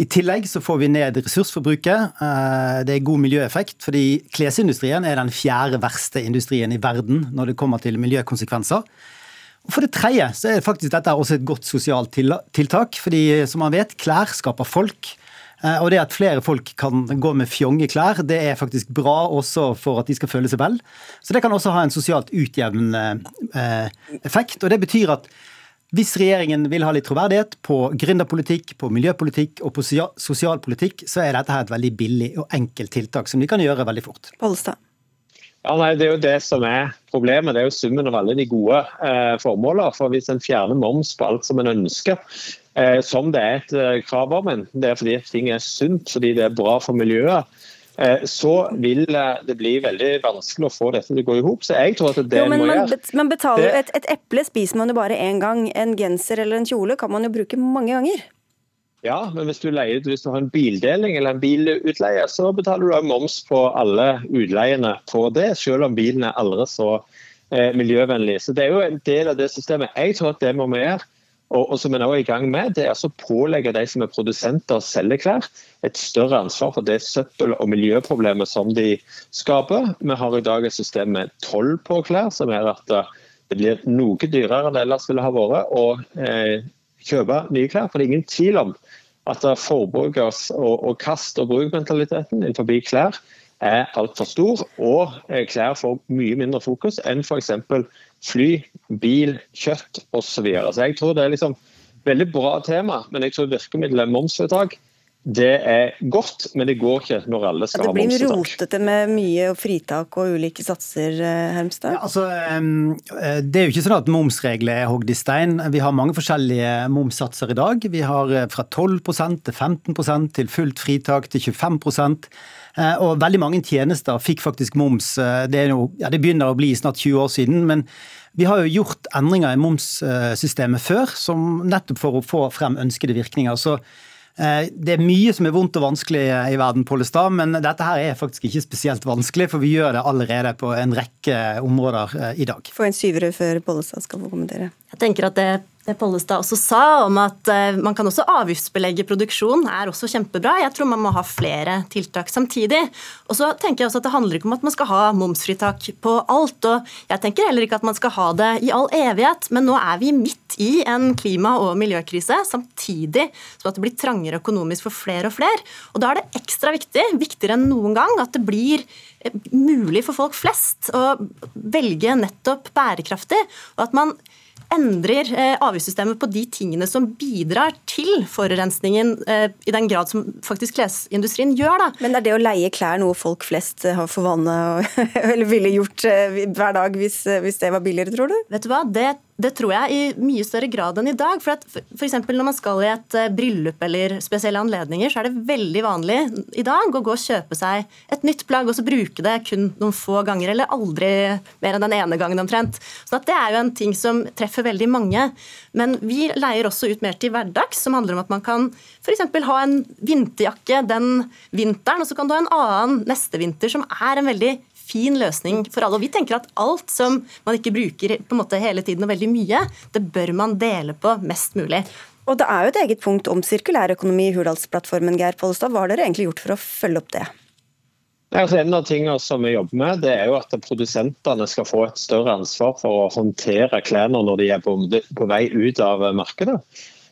I tillegg så får vi ned ressursforbruket. Eh, det er god miljøeffekt, fordi klesindustrien er den fjerde verste industrien i verden når det kommer til miljøkonsekvenser. For det tredje så er faktisk dette også et godt sosialt tiltak. fordi som man vet, klær skaper folk. Eh, og det at flere folk kan gå med fjonge klær, det er faktisk bra også for at de skal føle seg vel. Så det kan også ha en sosialt utjevnende eh, effekt. Og det betyr at hvis regjeringen vil ha litt troverdighet på gründerpolitikk, på miljøpolitikk og på sosialpolitikk, så er dette her et veldig billig og enkelt tiltak som de kan gjøre veldig fort. Pollestad. Ja, nei, Det er jo det som er problemet. Det er jo summen av alle de gode eh, formålene. For Hvis en fjerner moms på alt som en ønsker, eh, som det er et eh, krav om, enten det er fordi ting er sunt, fordi det er bra for miljøet, eh, så vil eh, det bli veldig vanskelig å få dette til å gå i hop. Så jeg tror at det jo, men må man, gjøre. Man betaler jo et, et eple spiser man jo bare én gang. En genser eller en kjole kan man jo bruke mange ganger. Ja, men hvis du, leier, hvis du har en bildeling eller en bilutleie, så betaler du moms på alle utleiene på det, selv om bilen er aldri så eh, miljøvennlig. Så Det er jo en del av det systemet. Jeg tror at det må vi gjøre, og, og som vi nå er i gang med, det er å pålegge de som er produsenter og selger klær, et større ansvar for det søppel- og miljøproblemet som de skaper. Vi har i dag et system med toll på klær, som gjør at eh, det blir noe dyrere enn det ellers ville ha vært. og eh, kjøpe nye klær. For det er ingen tvil om at forbrukers- og, og kast- og bruk-mentaliteten innenfor klær er altfor stor, og klær får mye mindre fokus enn f.eks. fly, bil, kjøtt osv. Så, videre. så jeg tror det er liksom veldig bra tema, men jeg tror virkemiddelet momsvedtak det er godt, men det går ikke når alle skal ha momsfritak. Det blir rotete med mye fritak og ulike satser, eh, Hermstad? Ja, altså, eh, det er jo ikke sånn at momsregler er hogd i stein. Vi har mange forskjellige momssatser i dag. Vi har eh, fra 12 til 15% til fullt fritak til 25% og veldig mange tjenester fikk faktisk moms. Det, noe, ja, det begynner å bli snart 20 år siden. men vi har jo gjort endringer i momssystemet før, som nettopp for å få frem ønskede virkninger. Så Eh, det er mye som er vondt og vanskelig i verden, Pollestad, men dette her er faktisk ikke spesielt vanskelig, for vi gjør det allerede på en rekke områder eh, i dag. Få en syvere før Pollestad skal få kommentere. Jeg tenker at det Pollestad også sa om at uh, man kan også avgiftsbelegge produksjon, er også kjempebra. Jeg tror man må ha flere tiltak samtidig. Og så tenker jeg også at Det handler ikke om at man skal ha momsfritak på alt. og Jeg tenker heller ikke at man skal ha det i all evighet, men nå er vi midt i en klima- og miljøkrise, samtidig som at det blir trangere økonomisk for flere og flere. Og Da er det ekstra viktig, viktigere enn noen gang, at det blir eh, mulig for folk flest å velge nettopp bærekraftig, og at man endrer eh, avgiftssystemet på de tingene som bidrar til forurensningen, eh, i den grad som faktisk klesindustrien gjør. Da. Men er det å leie klær noe folk flest har for vane eller ville gjort hver dag hvis, hvis det var billigere, tror du? Vet du hva, det det tror jeg i mye større grad enn i dag. For, at for, eksempel Når man skal i et uh, bryllup eller spesielle anledninger, så er det veldig vanlig i dag å gå og kjøpe seg et nytt plagg og så bruke det kun noen få ganger, eller aldri mer enn den ene gangen omtrent. Så det er jo en ting som treffer veldig mange. Men vi leier også ut mer til hverdags, som handler om at man kan f.eks. ha en vinterjakke den vinteren, og så kan du ha en annen neste vinter, som er en veldig fin løsning for alle. Og vi tenker at alt som man ikke bruker på en måte hele tiden og veldig mye, det bør man dele på mest mulig. Og Det er jo et eget punkt om sirkulærøkonomi i Hurdalsplattformen. Geir Pollestad. Hva har dere egentlig gjort for å følge opp det? Altså, en av tingene som vi jobber med, det er jo at produsentene skal få et større ansvar for å håndtere klærne når de er på, på vei ut av markedet.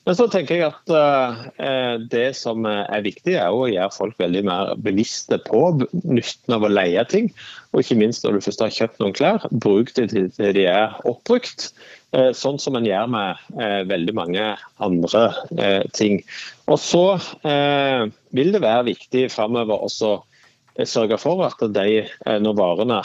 Men så tenker jeg at uh, det som er viktig, er å gjøre folk veldig mer bevisste på nytten av å leie ting. Og ikke minst når du først har kjøpt noen klær, bruk det til de er oppbrukt. Uh, sånn som en gjør med uh, veldig mange andre ting. Og så vil det være viktig framover også sørge for at de, når varene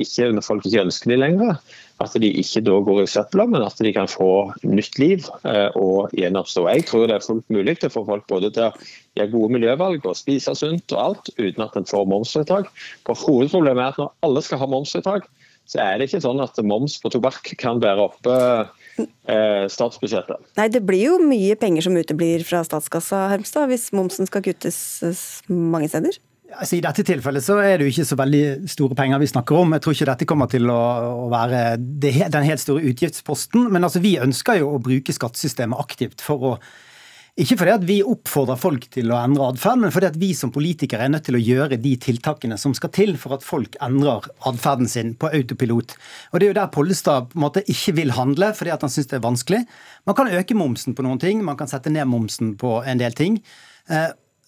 ikke, når folk ikke ønsker de lenger, at de ikke da går i søpla, men at de kan få nytt liv eh, og gjenoppstå. Jeg tror det er fullt mulig å få folk både til å gjøre gode miljøvalg og spise sunt og alt, uten at en får momsfritak. For Hovedproblemet er at når alle skal ha momsfritak, så er det ikke sånn at moms på tobakk kan bære oppe eh, statsbudsjettet. Nei, Det blir jo mye penger som uteblir fra statskassa, Hermstad, hvis momsen skal kuttes mange steder? Altså, I dette tilfellet så er det jo ikke så veldig store penger vi snakker om. Jeg tror ikke dette kommer til å, være den helt store utgiftsposten. Men altså, vi ønsker jo å bruke skattesystemet aktivt for å ikke fordi at vi oppfordrer folk til å endre atferd, men fordi at vi som politikere er nødt til å gjøre de tiltakene som skal til for at folk endrer atferden sin på autopilot. Og Det er jo der Pollestad på en måte ikke vil handle, fordi at han syns det er vanskelig. Man kan øke momsen på noen ting, man kan sette ned momsen på en del ting.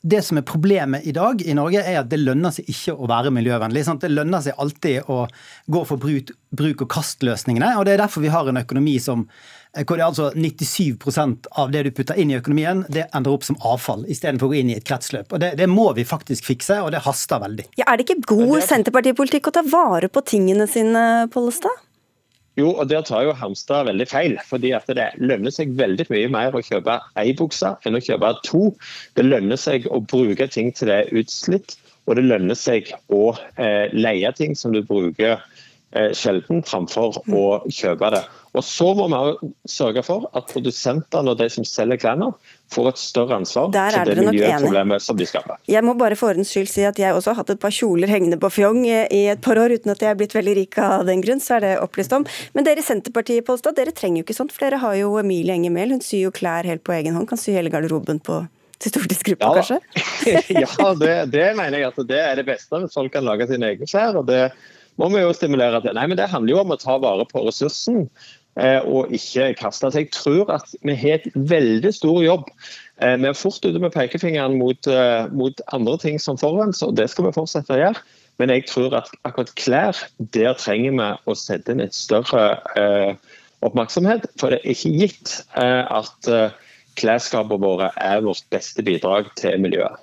Det som er problemet i dag i Norge, er at det lønner seg ikke å være miljøvennlig. Sant? Det lønner seg alltid å gå for bruk, bruk og kast-løsningene. og Det er derfor vi har en økonomi som eh, hvor det er altså 97% av det du putter inn i økonomien, det ender opp som avfall, istedenfor å gå inn i et kretsløp. Og det, det, må vi faktisk fikse, og det haster veldig. Ja, er det ikke god Senterpartipolitikk å ta vare på tingene sine, Pollestad? Jo, og Der tar jo Hamstad veldig feil. fordi at Det lønner seg veldig mye mer å kjøpe ei bukse enn å kjøpe to. Det lønner seg å bruke ting til det er utslitt, og det lønner seg å eh, leie ting som du bruker sjelden, framfor å kjøpe det. Og Så må vi sørge for at produsentene og de som selger klærne, får et større ansvar for det miljøproblemet som de skaper. Jeg må bare for ordens skyld si at jeg også har hatt et par kjoler hengende på fjong i et par år, uten at jeg er blitt veldig rik av den grunn, så er det opplyst om. Men dere i Senterpartiet Polstad, dere trenger jo ikke sånt. for dere har jo Emilie Enger Mehl, hun syr jo klær helt på egen hånd. Kan sy hele garderoben på til stortingsgruppa, ja, kanskje? ja, det, det, mener jeg at det er det beste, hvis folk kan lage sine egne klær. og det må vi jo stimulere til. Nei, men Det handler jo om å ta vare på ressursen. Eh, og ikke kaste. Jeg tror at vi har et veldig stor jobb. Eh, vi er fort ute med pekefingeren mot, eh, mot andre ting som forurenser, og det skal vi fortsette å gjøre. Men jeg tror at akkurat klær, der trenger vi å sette inn et større eh, oppmerksomhet. For det er ikke gitt eh, at eh, klesskapene våre er vårt beste bidrag til miljøet.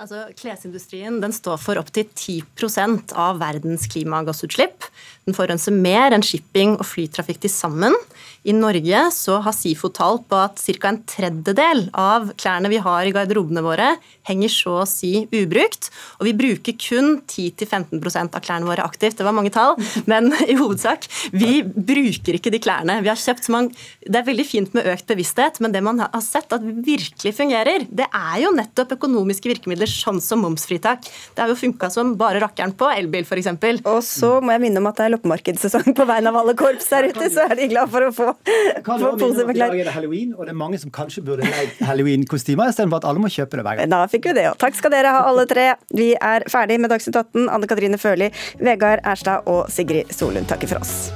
Altså, Klesindustrien den står for opptil 10% av verdens klimagassutslipp. Den forurenser mer enn shipping og flytrafikk til sammen. I Norge så har SIFO tall på at ca. en tredjedel av klærne vi har i garderobene våre, henger så å si ubrukt. Og vi bruker kun 10-15% av klærne våre aktivt. Det var mange tall, men i hovedsak. Vi bruker ikke de klærne. Vi har kjøpt man, Det er veldig fint med økt bevissthet, men det man har sett at virkelig fungerer, det er jo nettopp økonomiske virkemidler sånn som momsfritak. Det har jo funka som bare rakkeren på elbil f.eks. Og så må jeg minne om at det er loppemarkedssesong på vegne av alle korps der ute, så er de glad for å få, få pose med klær. Halloween, og det er mange som kanskje burde leid halloween-kostymer istedenfor at alle må kjøpe det hver gang. Da fikk vi det òg. Takk skal dere ha alle tre. Vi er ferdig med Dagsnytt 18. Anne Katrine Førli, Vegard Erstad og Sigrid Solund takker for oss.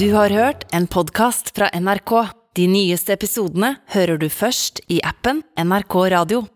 Du har hørt en podkast fra NRK. De nyeste episodene hører du først i appen NRK Radio.